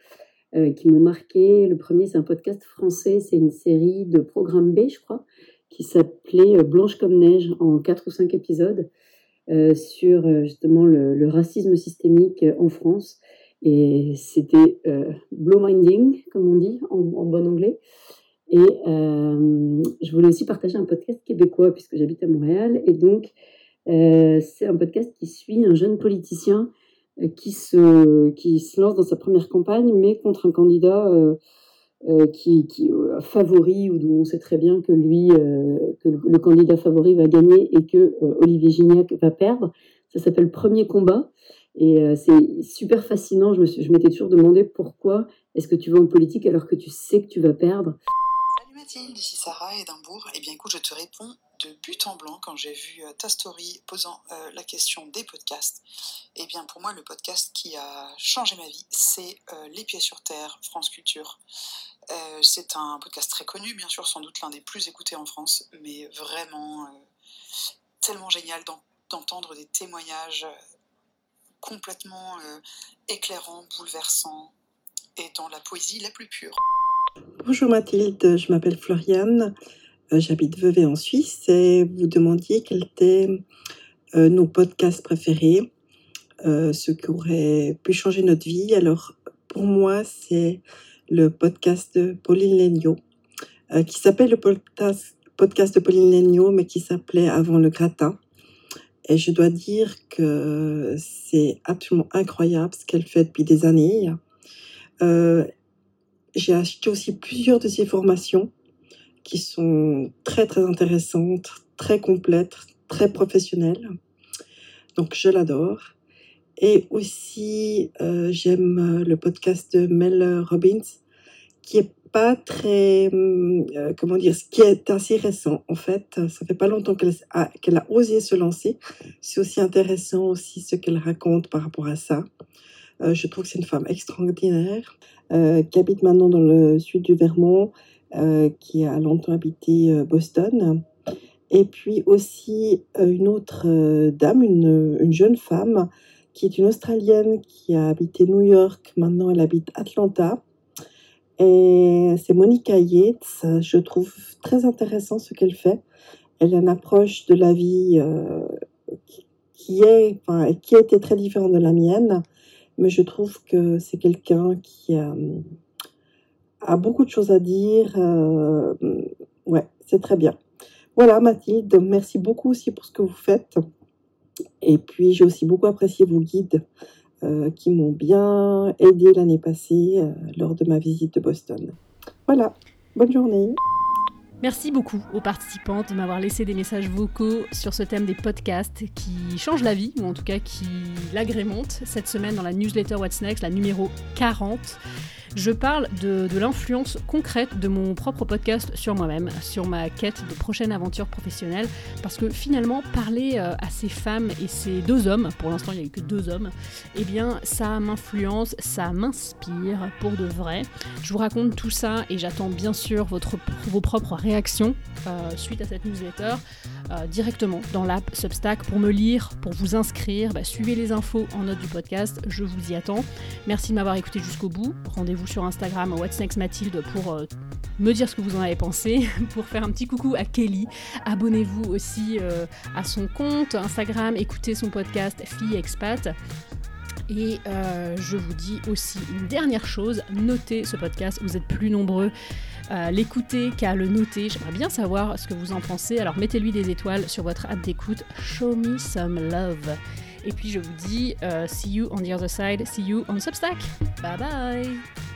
Euh, qui m'ont marqué. Le premier, c'est un podcast français, c'est une série de programme B, je crois, qui s'appelait euh, Blanche comme neige en quatre ou cinq épisodes euh, sur justement le, racisme systémique en France. Et c'était blow-minding, comme on dit en, bon anglais. Et je voulais aussi partager un podcast québécois puisque j'habite à Montréal. Et donc, c'est un podcast qui suit un jeune politicien qui se, qui se lance dans sa première campagne, mais contre un candidat euh, euh, qui, qui euh, favori ou dont on sait très bien que lui, que le, candidat favori va gagner et que Olivier Gignac va perdre. Ça s'appelle Premier combat. Et c'est super fascinant. Je, me je m'étais toujours demandé pourquoi est-ce que tu vas en politique alors que tu sais que tu vas perdre. Salut Mathilde, ici Sarah Edimbourg. Eh bien écoute, je te réponds de but en blanc quand j'ai vu euh, ta story posant euh, la question des podcasts. Et eh bien pour moi, le podcast qui a changé ma vie, c'est euh, Les Pieds sur Terre, France Culture. c'est un podcast très connu, bien sûr, sans doute l'un des plus écoutés en France, mais vraiment tellement génial d'entendre des témoignages complètement éclairants, bouleversants et dans la poésie la plus pure. Bonjour Mathilde, je m'appelle Floriane. Euh, j'habite Vevey en Suisse et vous demandiez quels étaient euh, nos podcasts préférés, euh, ce qui aurait pu changer notre vie. Alors, pour moi, c'est le podcast de Pauline Legnaud, qui s'appelle le podcast, podcast de Pauline Legnaud, mais qui s'appelait avant le gratin. Et je dois dire que c'est absolument incroyable ce qu'elle fait depuis des années. J'ai acheté aussi plusieurs de ses formations qui sont très très intéressantes, très complètes, très professionnelles. Donc je l'adore. Et aussi, euh, j'aime euh, le podcast de Mel Robbins, qui est pas très, euh, comment dire, qui est assez récent en fait. Ça fait pas longtemps qu'elle a, osé se lancer. C'est aussi intéressant aussi ce qu'elle raconte par rapport à ça. je trouve que c'est une femme extraordinaire qui habite maintenant dans le sud du Vermont, qui a longtemps habité euh, Boston. Et puis aussi une autre dame, une, une, jeune femme, qui est une Australienne qui a habité New York, maintenant elle habite Atlanta. Et c'est Monica Yates. Je trouve très intéressant ce qu'elle fait. Elle a une approche de la vie euh, qui, est, enfin, qui a été très différente de la mienne, mais je trouve que c'est quelqu'un qui a, a, beaucoup de choses à dire. Euh, ouais, c'est très bien. Voilà, Mathilde, merci beaucoup aussi pour ce que vous faites. Et puis, j'ai aussi beaucoup apprécié vos guides euh, qui m'ont bien aidé l'année passée euh, lors de ma visite de Boston. Voilà, bonne journée. Merci beaucoup aux participantes de m'avoir laissé des messages vocaux sur ce thème des podcasts qui changent la vie, ou en tout cas qui l'agrémentent. Cette semaine dans la newsletter What's Next, la numéro 40. Je parle de, l'influence concrète de mon propre podcast sur moi-même, sur ma quête de prochaine aventure professionnelle, parce que finalement, parler euh, à ces femmes et ces deux hommes, pour l'instant il n'y a eu que deux hommes, eh bien ça m'influence, ça m'inspire pour de vrai. Je vous raconte tout ça et j'attends bien sûr votre, vos propres réactions euh, suite à cette newsletter. Euh, directement dans l'app Substack pour me lire, pour vous inscrire. Bah, suivez les infos en note du podcast, je vous y attends. Merci de m'avoir écouté jusqu'au bout. Rendez-vous sur Instagram What's Next Mathilde pour euh, me dire ce que vous en avez pensé, pour faire un petit coucou à Kelly. Abonnez-vous aussi euh, à son compte Instagram, écoutez son podcast Fille Expat. Et je vous dis aussi une dernière chose, notez ce podcast, vous êtes plus nombreux l'écouter qu'à le noter. J'aimerais bien savoir ce que vous en pensez. Alors mettez-lui des étoiles sur votre app d'écoute. Show me some love. Et puis je vous dis, see you on the other side, see you on Substack. Bye bye